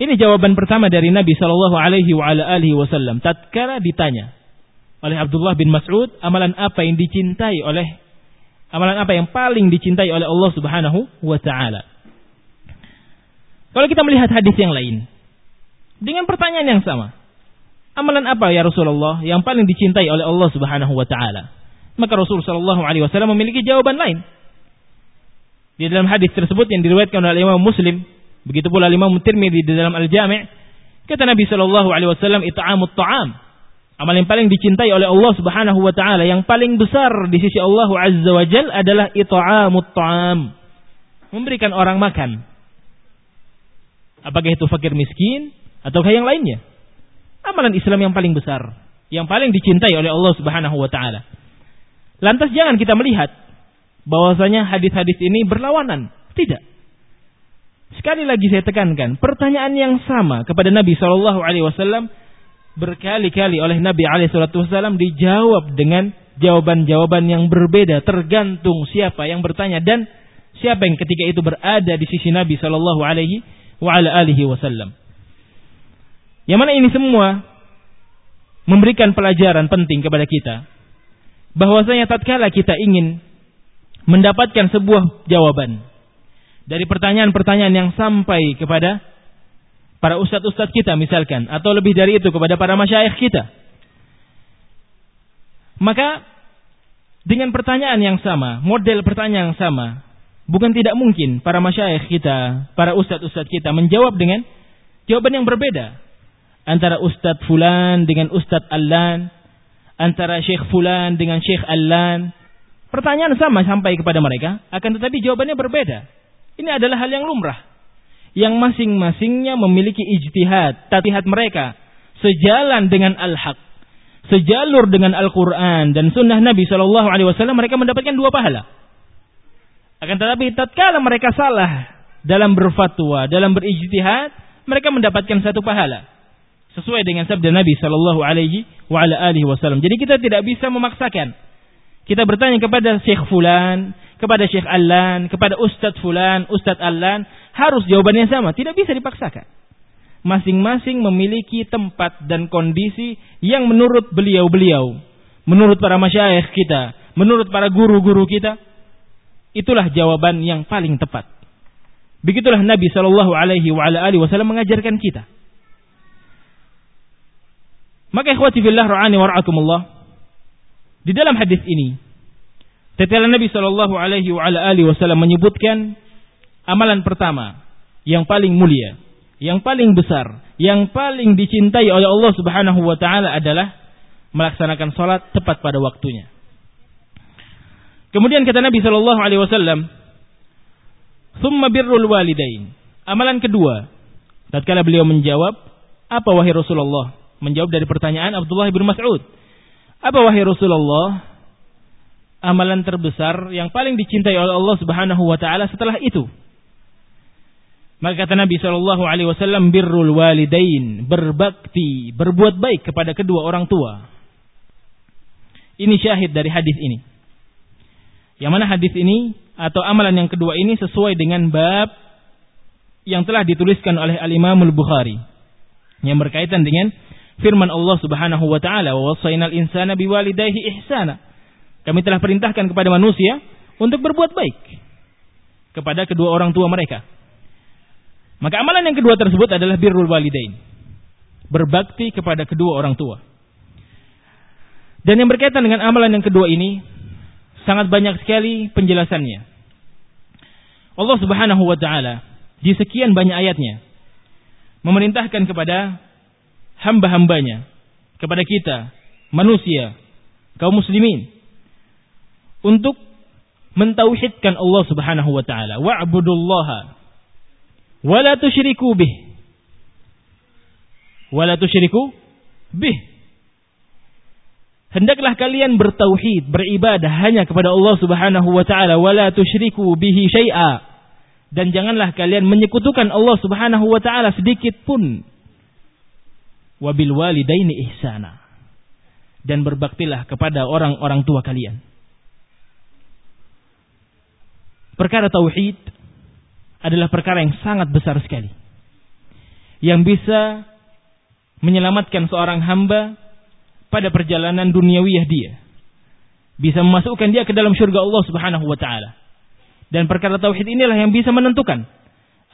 Ini jawaban pertama dari Nabi sallallahu alaihi wasallam tatkala ditanya oleh Abdullah bin Mas'ud amalan apa yang dicintai oleh Amalan apa yang paling dicintai oleh Allah Subhanahu wa taala? Kalau kita melihat hadis yang lain dengan pertanyaan yang sama. Amalan apa ya Rasulullah yang paling dicintai oleh Allah Subhanahu wa taala? Maka Rasul sallallahu alaihi wasallam memiliki jawaban lain. Di dalam hadis tersebut yang diriwayatkan oleh Imam Muslim, begitu pula Imam Tirmidzi di dalam Al-Jami', kata Nabi sallallahu alaihi wasallam it'amut ta'am Amal yang paling dicintai oleh Allah Subhanahu wa taala yang paling besar di sisi Allah Azza wa Jal adalah it'amut ta'am. Memberikan orang makan. Apakah itu fakir miskin ataukah yang lainnya? Amalan Islam yang paling besar, yang paling dicintai oleh Allah Subhanahu wa taala. Lantas jangan kita melihat bahwasanya hadis-hadis ini berlawanan. Tidak. Sekali lagi saya tekankan, pertanyaan yang sama kepada Nabi Shallallahu alaihi wasallam berkali-kali oleh Nabi Alaihissalam dijawab dengan jawaban-jawaban yang berbeda tergantung siapa yang bertanya dan siapa yang ketika itu berada di sisi Nabi Shallallahu Alaihi Wasallam. Yang mana ini semua memberikan pelajaran penting kepada kita bahwasanya tatkala kita ingin mendapatkan sebuah jawaban dari pertanyaan-pertanyaan yang sampai kepada para ustadz-ustadz kita misalkan atau lebih dari itu kepada para masyayikh kita. Maka dengan pertanyaan yang sama, model pertanyaan yang sama, bukan tidak mungkin para masyayikh kita, para ustadz-ustadz kita menjawab dengan jawaban yang berbeda. Antara ustadz fulan dengan ustadz allan, antara syekh fulan dengan syekh allan. Pertanyaan sama sampai kepada mereka, akan tetapi jawabannya berbeda. Ini adalah hal yang lumrah yang masing-masingnya memiliki ijtihad, tatihat mereka sejalan dengan al-haq, sejalur dengan Al-Qur'an dan sunnah Nabi Shallallahu alaihi wasallam mereka mendapatkan dua pahala. Akan tetapi tatkala mereka salah dalam berfatwa, dalam berijtihad, mereka mendapatkan satu pahala sesuai dengan sabda Nabi Shallallahu alaihi wasallam. Jadi kita tidak bisa memaksakan Kita bertanya kepada Syekh Fulan, kepada Syekh Alan, kepada Ustadz Fulan, Ustadz Alan, harus jawabannya sama. Tidak bisa dipaksakan. Masing-masing memiliki tempat dan kondisi yang menurut beliau-beliau, menurut para masyayikh kita, menurut para guru-guru kita, itulah jawaban yang paling tepat. Begitulah Nabi Shallallahu Alaihi Wasallam mengajarkan kita. Maka ikhwati fillah ra'ani warahmatullah. Di dalam hadis ini, tatkala Nabi Shallallahu Alaihi Wasallam menyebutkan amalan pertama yang paling mulia, yang paling besar, yang paling dicintai oleh Allah Subhanahu Wa Taala adalah melaksanakan sholat tepat pada waktunya. Kemudian kata Nabi Shallallahu Alaihi Wasallam, "Thumma birrul walidain." Amalan kedua, tatkala beliau menjawab, apa wahai Rasulullah? Menjawab dari pertanyaan Abdullah bin Mas'ud. Apa wahai Rasulullah? Amalan terbesar yang paling dicintai oleh Allah Subhanahu wa taala setelah itu. Maka kata Nabi Shallallahu alaihi wasallam birrul walidain, berbakti, berbuat baik kepada kedua orang tua. Ini syahid dari hadis ini. Yang mana hadis ini atau amalan yang kedua ini sesuai dengan bab yang telah dituliskan oleh Al-Imam Al-Bukhari yang berkaitan dengan firman Allah Subhanahu wa taala, "Wa wasainal insana biwalidayhi ihsana." Kami telah perintahkan kepada manusia untuk berbuat baik kepada kedua orang tua mereka. Maka amalan yang kedua tersebut adalah birrul walidain. Berbakti kepada kedua orang tua. Dan yang berkaitan dengan amalan yang kedua ini sangat banyak sekali penjelasannya. Allah Subhanahu wa taala di sekian banyak ayatnya memerintahkan kepada hamba-hambanya kepada kita manusia kaum muslimin untuk mentauhidkan Allah Subhanahu wa taala wa'budullaha wa la tusyriku bih. Wa la tusyriku bih. Hendaklah kalian bertauhid beribadah hanya kepada Allah Subhanahu wa taala. Wa la tusyriku bihi syai'a. Dan janganlah kalian menyekutukan Allah Subhanahu wa taala sedikit pun. Wabil walidaini ihsana. Dan berbaktilah kepada orang-orang tua kalian. Perkara tauhid adalah perkara yang sangat besar sekali. Yang bisa menyelamatkan seorang hamba pada perjalanan duniawiyah dia. Bisa memasukkan dia ke dalam syurga Allah Subhanahu wa taala. Dan perkara tauhid inilah yang bisa menentukan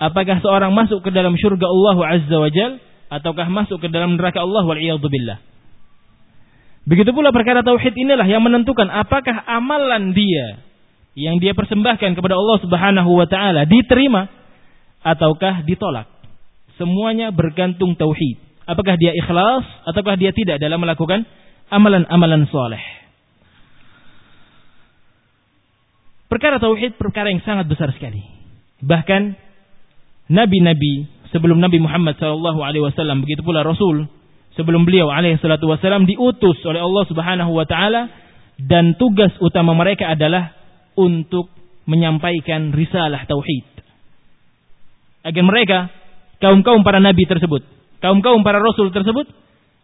apakah seorang masuk ke dalam syurga Allah Azza wa Jalla ataukah masuk ke dalam neraka Allah wal billah. Begitu pula perkara tauhid inilah yang menentukan apakah amalan dia yang dia persembahkan kepada Allah Subhanahu wa taala diterima ataukah ditolak. Semuanya bergantung tauhid. Apakah dia ikhlas ataukah dia tidak dalam melakukan amalan-amalan soleh. Perkara tauhid perkara yang sangat besar sekali. Bahkan nabi-nabi sebelum Nabi Muhammad sallallahu alaihi wasallam begitu pula Rasul sebelum beliau alaihi salatu wasallam diutus oleh Allah Subhanahu wa taala dan tugas utama mereka adalah untuk menyampaikan risalah tauhid. Agar mereka kaum-kaum para nabi tersebut, kaum-kaum para rasul tersebut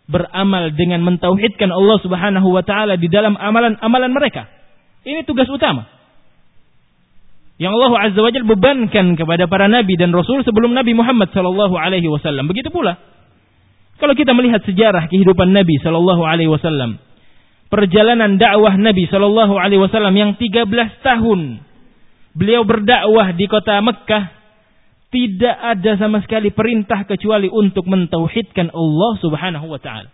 beramal dengan mentauhidkan Allah Subhanahu wa taala di dalam amalan-amalan mereka. Ini tugas utama yang Allah Azza wa bebankan kepada para nabi dan rasul sebelum Nabi Muhammad sallallahu alaihi wasallam. Begitu pula kalau kita melihat sejarah kehidupan Nabi sallallahu alaihi wasallam, perjalanan dakwah Nabi sallallahu alaihi wasallam yang 13 tahun beliau berdakwah di kota Mekkah tidak ada sama sekali perintah kecuali untuk mentauhidkan Allah Subhanahu wa taala.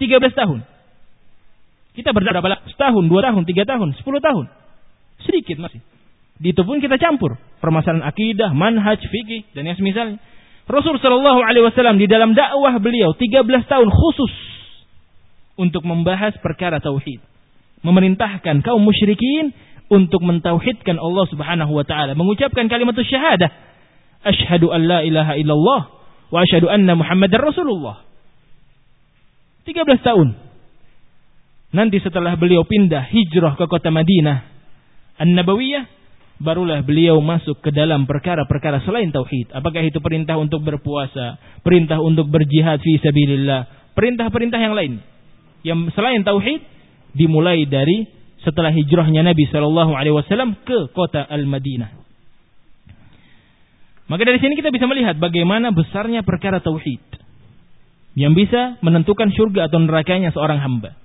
13 tahun. Kita berdakwah setahun, dua tahun, tiga tahun, sepuluh tahun. Sedikit masih. Di itu pun kita campur permasalahan akidah, manhaj, fikih dan yang semisalnya. Rasul Shallallahu Alaihi Wasallam di dalam dakwah beliau 13 tahun khusus untuk membahas perkara tauhid, memerintahkan kaum musyrikin untuk mentauhidkan Allah Subhanahu Wa Taala, mengucapkan kalimat syahadah, Ashhadu an la ilaha illallah wa ashhadu anna Muhammadar Rasulullah. 13 tahun. Nanti setelah beliau pindah hijrah ke kota Madinah An-Nabawiyah, barulah beliau masuk ke dalam perkara-perkara selain tauhid. Apakah itu perintah untuk berpuasa, perintah untuk berjihad fi sabilillah, perintah-perintah yang lain. Yang selain tauhid dimulai dari setelah hijrahnya Nabi Shallallahu Alaihi Wasallam ke kota Al Madinah. Maka dari sini kita bisa melihat bagaimana besarnya perkara tauhid yang bisa menentukan surga atau nerakanya seorang hamba.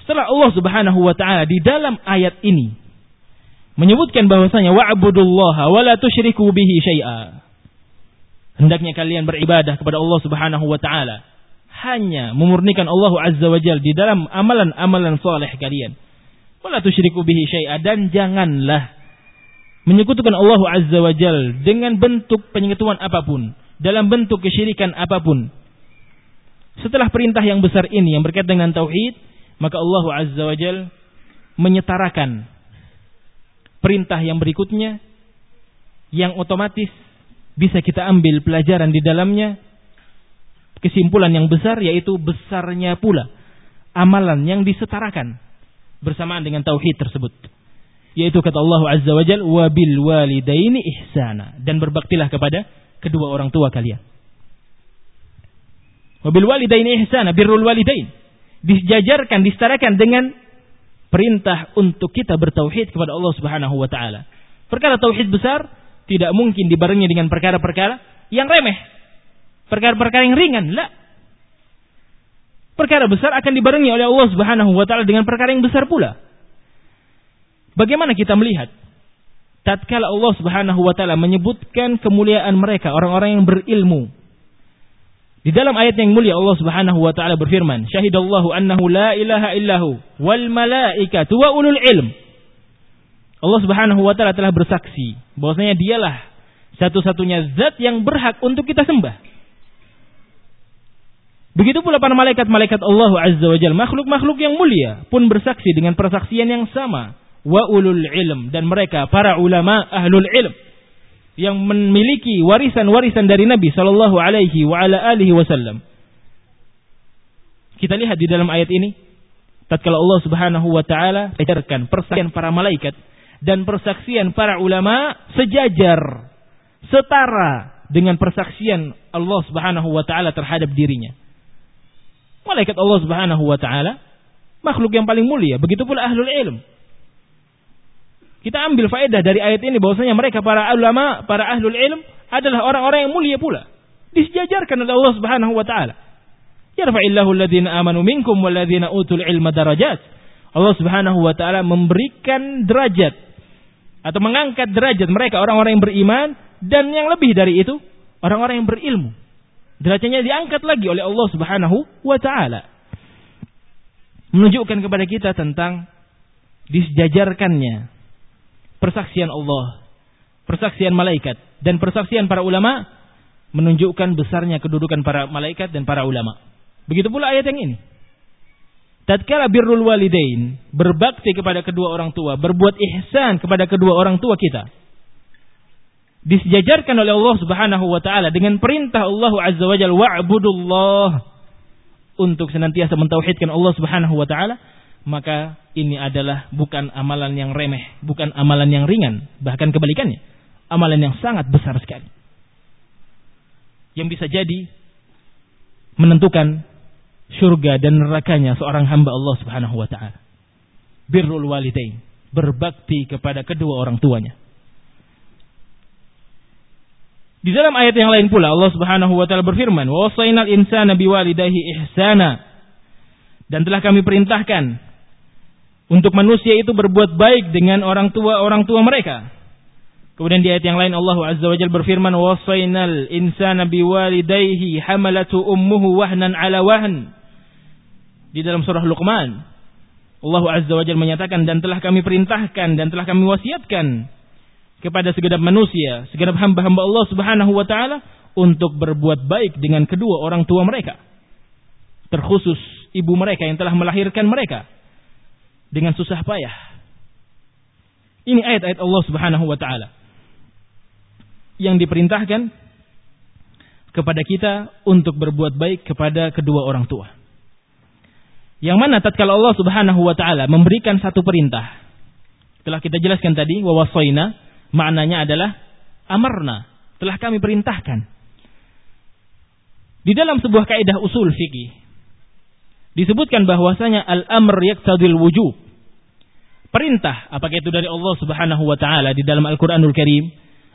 Setelah Allah Subhanahu wa taala di dalam ayat ini menyebutkan bahwasanya wa'budullaha wa la bihi syai'a. Hendaknya kalian beribadah kepada Allah Subhanahu wa taala hanya memurnikan Allah Azza wa Jalla di dalam amalan-amalan soleh kalian. Wala tusyriku bihi syai'a dan janganlah menyekutukan Allah Azza wa Jal dengan bentuk penyekutuan apa pun, dalam bentuk kesyirikan apa pun. Setelah perintah yang besar ini yang berkaitan dengan tauhid, maka Allah Azza wa Jal menyetarakan perintah yang berikutnya yang otomatis bisa kita ambil pelajaran di dalamnya kesimpulan yang besar yaitu besarnya pula amalan yang disetarakan bersamaan dengan tauhid tersebut yaitu kata Allah Azza wa Jal wabil walidaini ihsana dan berbaktilah kepada kedua orang tua kalian. Wabil walidaini ihsana birrul walidain dijajarkan disetarakan dengan perintah untuk kita bertauhid kepada Allah Subhanahu wa taala. Perkara tauhid besar tidak mungkin dibarengi dengan perkara-perkara yang remeh. Perkara-perkara yang ringan, la. Perkara besar akan dibarengi oleh Allah Subhanahu wa taala dengan perkara yang besar pula. Bagaimana kita melihat? Tatkala Allah Subhanahu wa taala menyebutkan kemuliaan mereka, orang-orang yang berilmu. Di dalam ayat yang mulia Allah Subhanahu wa taala berfirman, "Syahidallahu annahu la ilaha illahu wal malaikatu wa ulul ilm." Allah Subhanahu wa taala telah bersaksi bahwasanya dialah satu-satunya zat yang berhak untuk kita sembah. Begitu pula para malaikat-malaikat Allah Azza wa Jalla, makhluk-makhluk yang mulia pun bersaksi dengan persaksian yang sama wa ulul ilm dan mereka para ulama ahlul ilm yang memiliki warisan-warisan dari Nabi sallallahu alaihi wa ala alihi wasallam. Kita lihat di dalam ayat ini tatkala Allah Subhanahu wa taala ajarkan persaksian para malaikat dan persaksian para ulama sejajar setara dengan persaksian Allah Subhanahu wa taala terhadap dirinya. Malaikat Allah Subhanahu wa taala makhluk yang paling mulia, begitu pula ahlul ilm kita ambil faedah dari ayat ini bahwasanya mereka para ulama, para ahlul ilm adalah orang-orang yang mulia pula. Disejajarkan oleh Allah Subhanahu wa taala. Yarfa'illahu alladhina amanu minkum walladhina utul ilma darajat. Allah Subhanahu wa taala memberikan derajat atau mengangkat derajat mereka orang-orang yang beriman dan yang lebih dari itu orang-orang yang berilmu. Derajatnya diangkat lagi oleh Allah Subhanahu wa taala. Menunjukkan kepada kita tentang disejajarkannya persaksian Allah, persaksian malaikat dan persaksian para ulama menunjukkan besarnya kedudukan para malaikat dan para ulama. Begitu pula ayat yang ini. Tatkala birrul walidain, berbakti kepada kedua orang tua, berbuat ihsan kepada kedua orang tua kita. Disejajarkan oleh Allah Subhanahu wa taala dengan perintah Allah Azza wa Jalla wa'budullah untuk senantiasa mentauhidkan Allah Subhanahu wa taala maka ini adalah bukan amalan yang remeh, bukan amalan yang ringan, bahkan kebalikannya, amalan yang sangat besar sekali. Yang bisa jadi menentukan surga dan nerakanya seorang hamba Allah Subhanahu wa taala. Birrul walidain, berbakti kepada kedua orang tuanya. Di dalam ayat yang lain pula Allah Subhanahu wa taala berfirman, "Wa wasainal insana biwalidayhi ihsana." Dan telah kami perintahkan untuk manusia itu berbuat baik dengan orang tua orang tua mereka. Kemudian di ayat yang lain Allah Azza wa Jalla berfirman wasainal insana biwalidayhi hamalatu ummuhu wahnan ala wahn. Di dalam surah Luqman Allah Azza wa Jalla menyatakan dan telah kami perintahkan dan telah kami wasiatkan kepada segenap manusia, segenap hamba-hamba Allah Subhanahu wa taala untuk berbuat baik dengan kedua orang tua mereka. Terkhusus ibu mereka yang telah melahirkan mereka dengan susah payah. Ini ayat-ayat Allah Subhanahu wa taala yang diperintahkan kepada kita untuk berbuat baik kepada kedua orang tua. Yang mana tatkala Allah Subhanahu wa taala memberikan satu perintah. Telah kita jelaskan tadi wa wasaina maknanya adalah amarna, telah kami perintahkan. Di dalam sebuah kaidah usul fikih disebutkan bahwasanya al-amr yaqtadil wujub. perintah apakah itu dari Allah Subhanahu wa taala di dalam Al-Qur'anul Karim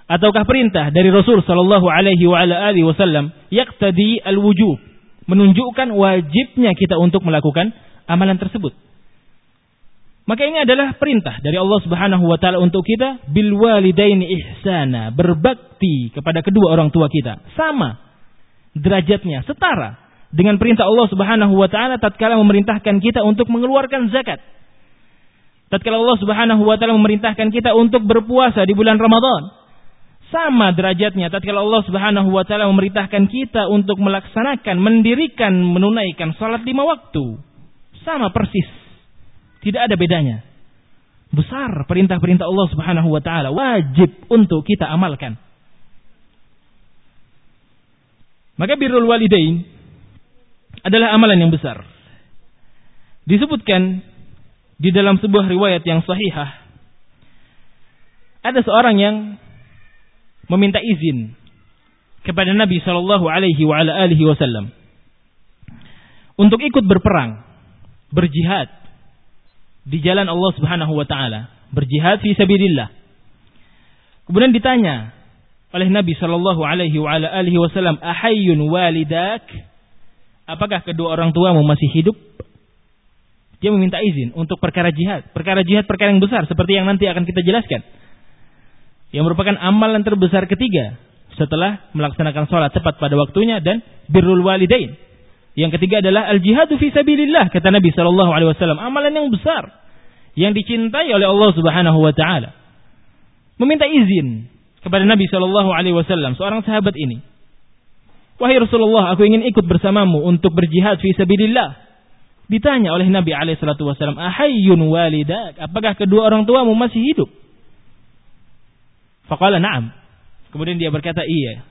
ataukah perintah dari Rasul sallallahu alaihi wa ala alihi wasallam yaqtadi al-wujub menunjukkan wajibnya kita untuk melakukan amalan tersebut maka ini adalah perintah dari Allah Subhanahu wa taala untuk kita bil walidaini ihsana berbakti kepada kedua orang tua kita sama derajatnya setara dengan perintah Allah Subhanahu wa taala tatkala memerintahkan kita untuk mengeluarkan zakat tatkala Allah Subhanahu wa taala memerintahkan kita untuk berpuasa di bulan Ramadan sama derajatnya tatkala Allah Subhanahu wa taala memerintahkan kita untuk melaksanakan, mendirikan, menunaikan salat lima waktu. Sama persis. Tidak ada bedanya. Besar perintah-perintah Allah Subhanahu wa taala wajib untuk kita amalkan. Maka birrul walidain adalah amalan yang besar. Disebutkan di dalam sebuah riwayat yang sahihah ada seorang yang meminta izin kepada Nabi Shallallahu Alaihi Wasallam untuk ikut berperang, berjihad di jalan Allah Subhanahu Wa Taala, berjihad fi sabilillah. Kemudian ditanya oleh Nabi Shallallahu Alaihi Wasallam, ahayun walidak, apakah kedua orang tuamu masih hidup? Dia meminta izin untuk perkara jihad, perkara jihad perkara yang besar seperti yang nanti akan kita jelaskan yang merupakan amalan terbesar ketiga setelah melaksanakan sholat tepat pada waktunya dan birrul walidain. Yang ketiga adalah al jihadu fi sabilillah kata Nabi Shallallahu alaihi wasallam, amalan yang besar yang dicintai oleh Allah Subhanahu wa taala. Meminta izin kepada Nabi Shallallahu alaihi wasallam seorang sahabat ini. Wahai Rasulullah, aku ingin ikut bersamamu untuk berjihad fi sabilillah. Ditanya oleh Nabi alaihi salatu wasallam, "Ahayyun walidak?" Apakah kedua orang tuamu masih hidup? Faqala na'am. Kemudian dia berkata, iya.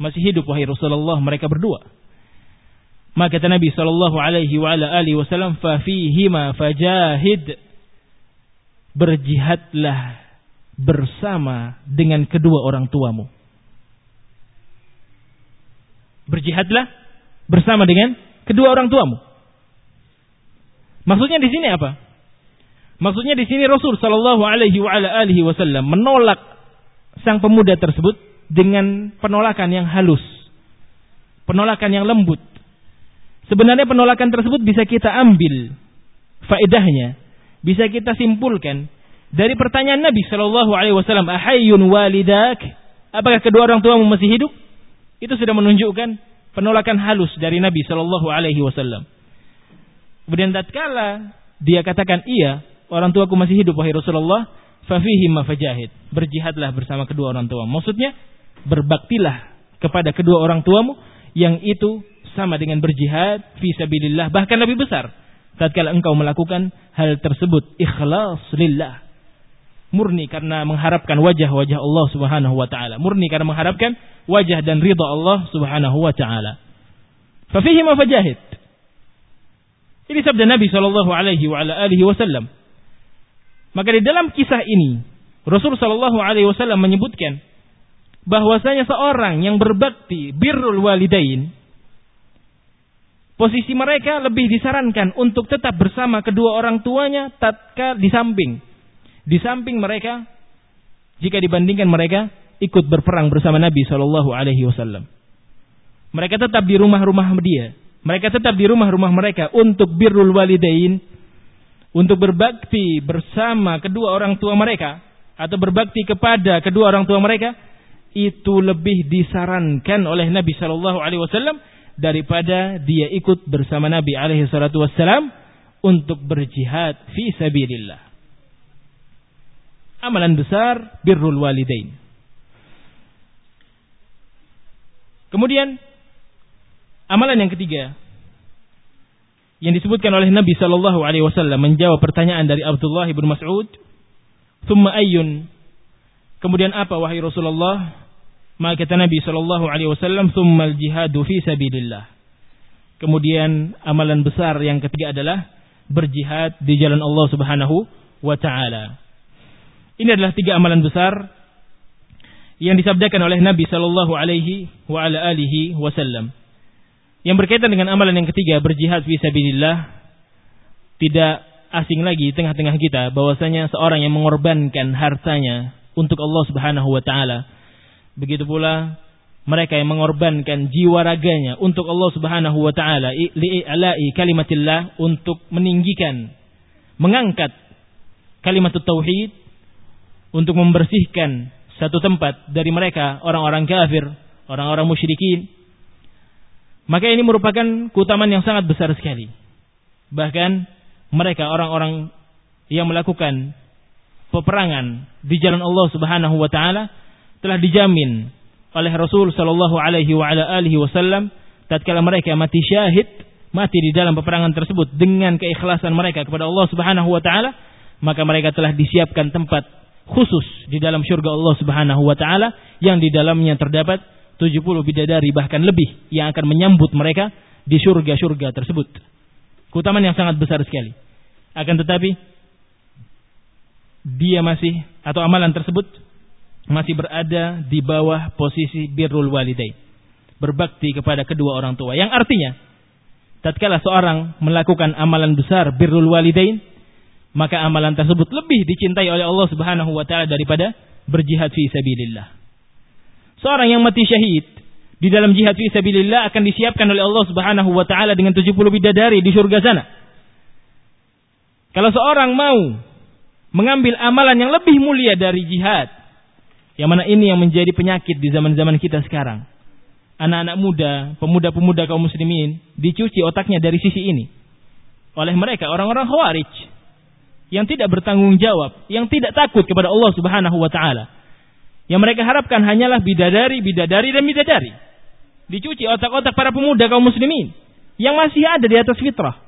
Masih hidup wahai Rasulullah mereka berdua. Maka kata Nabi sallallahu alaihi wa ala alihi wasallam, "Fa fihima fajahid." Berjihadlah bersama dengan kedua orang tuamu. Berjihadlah bersama dengan kedua orang tuamu. Maksudnya di sini apa? Maksudnya di sini Rasul sallallahu alaihi wa ala alihi wasallam menolak sang pemuda tersebut dengan penolakan yang halus. Penolakan yang lembut. Sebenarnya penolakan tersebut bisa kita ambil faedahnya, bisa kita simpulkan dari pertanyaan Nabi Shallallahu Alaihi Wasallam, Ahayun walidak, apakah kedua orang tuamu masih hidup? Itu sudah menunjukkan penolakan halus dari Nabi Shallallahu Alaihi Wasallam. Kemudian tatkala dia katakan iya, orang tuaku masih hidup wahai Rasulullah, fafihi mafajahid. Berjihadlah bersama kedua orang tua. Maksudnya berbaktilah kepada kedua orang tuamu yang itu sama dengan berjihad fi sabilillah bahkan lebih besar. Tatkala engkau melakukan hal tersebut ikhlas lillah. Murni karena mengharapkan wajah-wajah Allah Subhanahu wa taala. Murni karena mengharapkan wajah dan ridha Allah Subhanahu wa taala. Fa fihi mafajahid ini sabda Nabi sallallahu alaihi wa alihi wasallam. Maka di dalam kisah ini Rasul Shallallahu Alaihi Wasallam menyebutkan bahwasanya seorang yang berbakti birrul walidain posisi mereka lebih disarankan untuk tetap bersama kedua orang tuanya tatkala di samping di samping mereka jika dibandingkan mereka ikut berperang bersama Nabi Shallallahu Alaihi Wasallam. Mereka tetap di rumah-rumah dia. Mereka tetap di rumah-rumah mereka untuk birrul walidain untuk berbakti bersama kedua orang tua mereka atau berbakti kepada kedua orang tua mereka itu lebih disarankan oleh Nabi Shallallahu Alaihi Wasallam daripada dia ikut bersama Nabi Alaihi Wasallam untuk berjihad fi sabilillah. Amalan besar birrul walidain. Kemudian amalan yang ketiga yang disebutkan oleh Nabi Shallallahu Alaihi Wasallam menjawab pertanyaan dari Abdullah bin Mas'ud, "Thumma ayyun?" Kemudian apa wahai Rasulullah? Maka kata Nabi Shallallahu Alaihi Wasallam, "Thumma al-jihadu fi sabilillah." Kemudian amalan besar yang ketiga adalah berjihad di jalan Allah Subhanahu wa taala. Ini adalah tiga amalan besar yang disabdakan oleh Nabi Shallallahu alaihi wa ala alihi wasallam. Yang berkaitan dengan amalan yang ketiga berjihad fi sabilillah tidak asing lagi di tengah-tengah kita bahwasanya seorang yang mengorbankan hartanya untuk Allah Subhanahu wa taala. Begitu pula mereka yang mengorbankan jiwa raganya untuk Allah Subhanahu wa taala li'ala'i kalimatillah untuk meninggikan mengangkat kalimat tauhid untuk membersihkan satu tempat dari mereka orang-orang kafir, orang-orang musyrikin. Maka ini merupakan keutamaan yang sangat besar sekali. Bahkan mereka orang-orang yang melakukan peperangan di jalan Allah Subhanahu wa taala telah dijamin oleh Rasul sallallahu alaihi wa ala alihi wasallam tatkala mereka mati syahid mati di dalam peperangan tersebut dengan keikhlasan mereka kepada Allah Subhanahu wa taala maka mereka telah disiapkan tempat khusus di dalam syurga Allah Subhanahu wa taala yang di dalamnya terdapat 70 bidadari bahkan lebih yang akan menyambut mereka di syurga-syurga tersebut. Keutamaan yang sangat besar sekali. Akan tetapi dia masih atau amalan tersebut masih berada di bawah posisi birrul walidain. Berbakti kepada kedua orang tua. Yang artinya tatkala seorang melakukan amalan besar birrul walidain, maka amalan tersebut lebih dicintai oleh Allah Subhanahu wa taala daripada berjihad fi sabilillah. Seorang yang mati syahid di dalam jihad fi sabilillah akan disiapkan oleh Allah Subhanahu wa taala dengan 70 bidadari di surga sana. Kalau seorang mau mengambil amalan yang lebih mulia dari jihad, yang mana ini yang menjadi penyakit di zaman-zaman kita sekarang. Anak-anak muda, pemuda-pemuda kaum muslimin dicuci otaknya dari sisi ini. Oleh mereka orang-orang khawarij yang tidak bertanggung jawab, yang tidak takut kepada Allah Subhanahu wa taala. Yang mereka harapkan hanyalah bidadari, bidadari dan bidadari. Dicuci otak-otak para pemuda kaum muslimin yang masih ada di atas fitrah.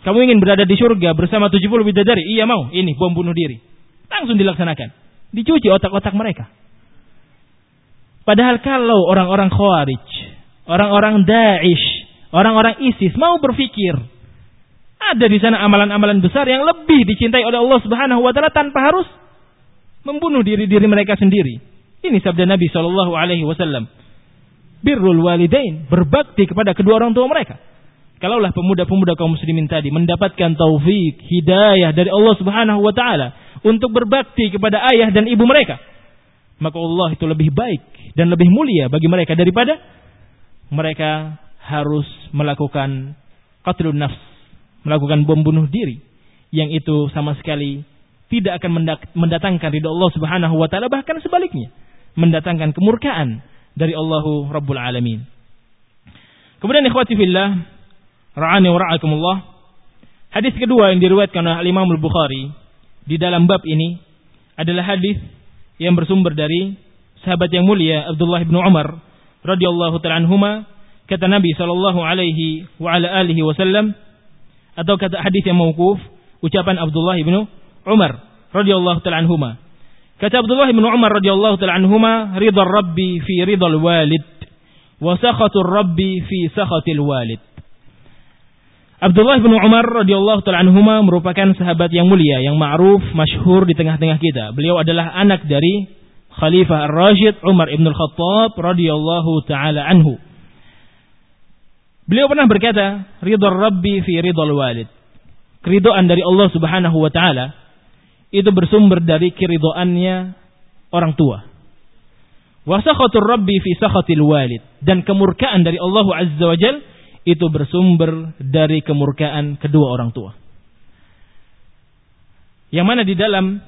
Kamu ingin berada di surga bersama 70 bidadari? Iya mau. Ini bom bunuh diri. Langsung dilaksanakan. Dicuci otak-otak mereka. Padahal kalau orang-orang Khawarij, orang-orang Daesh, orang-orang ISIS mau berpikir ada di sana amalan-amalan besar yang lebih dicintai oleh Allah Subhanahu wa taala tanpa harus membunuh diri-diri mereka sendiri. Ini sabda Nabi Shallallahu alaihi wasallam. Birrul walidain, berbakti kepada kedua orang tua mereka. Kalaulah pemuda-pemuda kaum muslimin tadi mendapatkan taufik, hidayah dari Allah Subhanahu wa taala untuk berbakti kepada ayah dan ibu mereka, maka Allah itu lebih baik dan lebih mulia bagi mereka daripada mereka harus melakukan qatlun nafs, melakukan bom bunuh diri yang itu sama sekali tidak akan mendatangkan ridha Allah Subhanahu wa taala bahkan sebaliknya mendatangkan kemurkaan dari Allah Rabbul Alamin. Kemudian ikhwati fillah Ra'ani wa ra'akumullah. Hadis kedua yang diriwayatkan oleh Imam Al-Bukhari di dalam bab ini adalah hadis yang bersumber dari sahabat yang mulia Abdullah bin Umar radhiyallahu taala anhuma kata Nabi sallallahu alaihi wa ala alihi wasallam atau kata hadis yang mauquf ucapan Abdullah bin Umar radhiyallahu taala anhuma. Kata Abdullah bin Umar radhiyallahu taala anhuma ridha rabbi fi ridal walid wa sakhatur rabbi fi sakhatil walid Abdullah bin Umar radhiyallahu taala anhuma merupakan sahabat yang mulia yang ma'ruf masyhur di tengah-tengah kita. Beliau adalah anak dari Khalifah Ar-Rashid Umar ibn Al-Khattab radhiyallahu taala anhu. Beliau pernah berkata, "Ridha Rabbi fi ridhal walid." Keridhaan dari Allah Subhanahu wa taala itu bersumber dari keridhaannya orang tua. Wa sakhatur Rabbi fi sakhatil walid dan kemurkaan dari Allah Azza wa Jalla itu bersumber dari kemurkaan kedua orang tua. Yang mana di dalam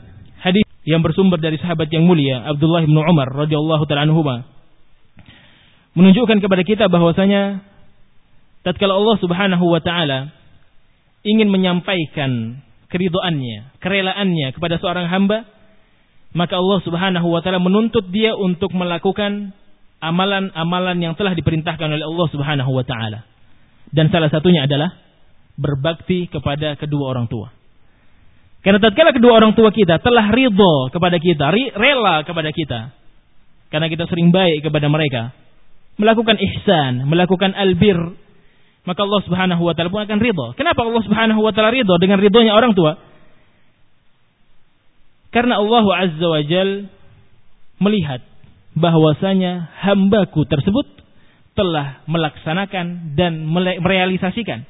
hadis yang bersumber dari sahabat yang mulia Abdullah bin Umar radhiyallahu taala anhuma menunjukkan kepada kita bahwasanya tatkala Allah Subhanahu wa taala ingin menyampaikan keridoannya, kerelaannya kepada seorang hamba, maka Allah Subhanahu wa taala menuntut dia untuk melakukan amalan-amalan yang telah diperintahkan oleh Allah Subhanahu wa taala. Dan salah satunya adalah berbakti kepada kedua orang tua. Karena tatkala kedua orang tua kita telah ridho kepada kita, rela kepada kita, karena kita sering baik kepada mereka, melakukan ihsan, melakukan albir, maka Allah Subhanahu wa taala pun akan ridho. Kenapa Allah Subhanahu wa taala ridho dengan ridhonya orang tua? Karena Allah Azza wa Jal melihat bahwasanya hambaku tersebut telah melaksanakan dan merealisasikan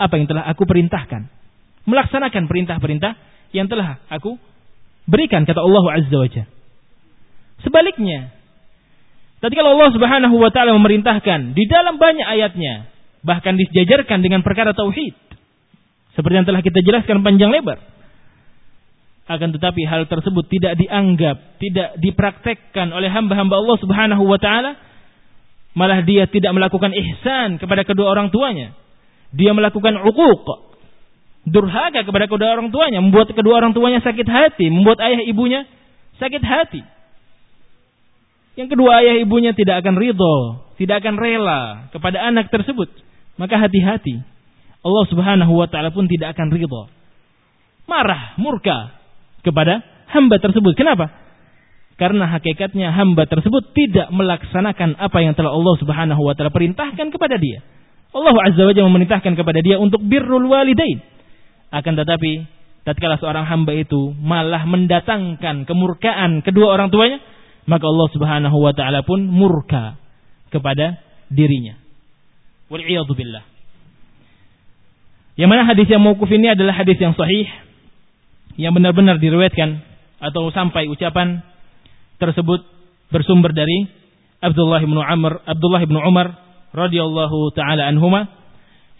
apa yang telah aku perintahkan. melaksanakan perintah-perintah yang telah aku berikan kata Allah Azza wa Jalla. Sebaliknya, kalau Allah Subhanahu wa taala memerintahkan di dalam banyak ayatnya, bahkan disejajarkan dengan perkara tauhid. Seperti yang telah kita jelaskan panjang lebar. Akan tetapi hal tersebut tidak dianggap, tidak dipraktekkan oleh hamba-hamba Allah Subhanahu wa taala, malah dia tidak melakukan ihsan kepada kedua orang tuanya. Dia melakukan uquq, durhaka kepada kedua orang tuanya, membuat kedua orang tuanya sakit hati, membuat ayah ibunya sakit hati. Yang kedua ayah ibunya tidak akan ridho, tidak akan rela kepada anak tersebut. Maka hati-hati. Allah Subhanahu wa taala pun tidak akan ridho. Marah, murka kepada hamba tersebut. Kenapa? Karena hakikatnya hamba tersebut tidak melaksanakan apa yang telah Allah Subhanahu wa taala perintahkan kepada dia. Allah Azza wa Jalla memerintahkan kepada dia untuk birrul walidain akan tetapi, tatkala seorang hamba itu malah mendatangkan kemurkaan kedua orang tuanya, maka Allah Subhanahu wa taala pun murka kepada dirinya. Wal billah. Yang mana hadis yang mauquf ini adalah hadis yang sahih yang benar-benar diriwayatkan atau sampai ucapan tersebut bersumber dari Abdullah bin Amr, Abdullah bin Umar radhiyallahu taala anhuma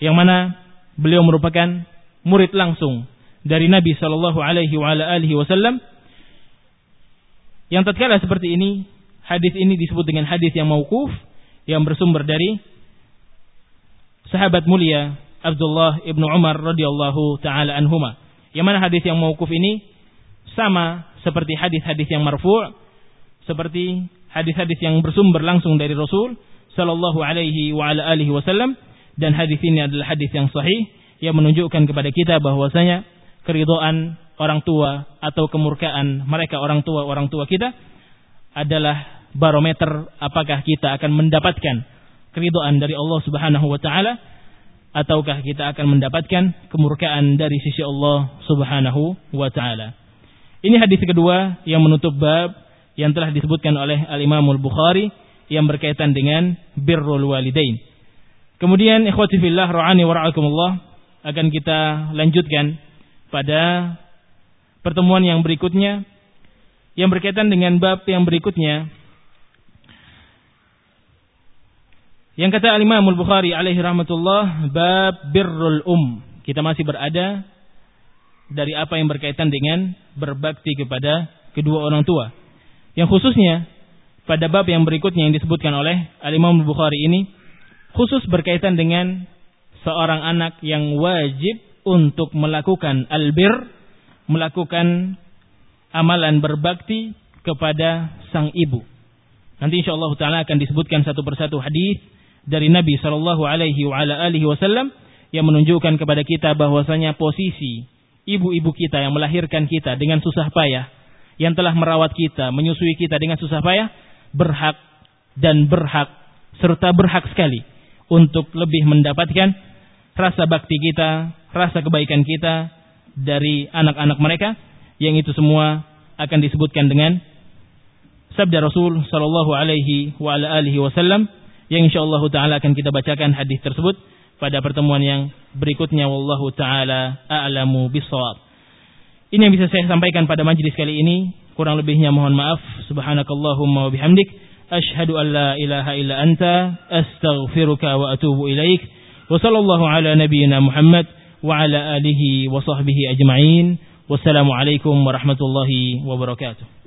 yang mana beliau merupakan murid langsung dari Nabi Shallallahu Alaihi Wasallam. Yang tatkala seperti ini, hadis ini disebut dengan hadis yang mauquf yang bersumber dari sahabat mulia Abdullah ibnu Umar radhiyallahu taala anhuma. Yang mana hadis yang mauquf ini sama seperti hadis-hadis yang marfu', seperti hadis-hadis yang bersumber langsung dari Rasul sallallahu alaihi wa ala alihi wasallam dan hadis ini adalah hadis yang sahih yang menunjukkan kepada kita bahwasanya keridhaan orang tua atau kemurkaan mereka orang tua orang tua kita adalah barometer apakah kita akan mendapatkan keridhaan dari Allah Subhanahu wa taala ataukah kita akan mendapatkan kemurkaan dari sisi Allah Subhanahu wa taala. Ini hadis kedua yang menutup bab yang telah disebutkan oleh Al-Imam Al-Bukhari yang berkaitan dengan birrul walidain. Kemudian ikhwati fillah ra'ani wa akan kita lanjutkan pada pertemuan yang berikutnya yang berkaitan dengan bab yang berikutnya. Yang kata Al-Imam Al-Bukhari alaihi rahmatullah bab birrul um. Kita masih berada dari apa yang berkaitan dengan berbakti kepada kedua orang tua yang khususnya pada bab yang berikutnya yang disebutkan oleh Al-Imam Al-Bukhari ini khusus berkaitan dengan seorang anak yang wajib untuk melakukan albir, melakukan amalan berbakti kepada sang ibu. Nanti insya Allah taala akan disebutkan satu persatu hadis dari Nabi Shallallahu alaihi wasallam yang menunjukkan kepada kita bahwasanya posisi ibu-ibu kita yang melahirkan kita dengan susah payah, yang telah merawat kita, menyusui kita dengan susah payah, berhak dan berhak serta berhak sekali untuk lebih mendapatkan rasa bakti kita, rasa kebaikan kita dari anak-anak mereka yang itu semua akan disebutkan dengan sabda Rasul sallallahu alaihi wa ala alihi wasallam yang insyaallah taala akan kita bacakan hadis tersebut pada pertemuan yang berikutnya wallahu taala a'lamu bissawab. Ini yang bisa saya sampaikan pada majlis kali ini. Kurang lebihnya mohon maaf. Subhanakallahumma wa bihamdik. Ashhadu an la ilaha illa anta. Astaghfiruka wa atubu ilaik. Wa sallallahu ala nabiyyina Muhammad. Wa ala alihi wa sahbihi ajma'in. Wassalamualaikum warahmatullahi wabarakatuh.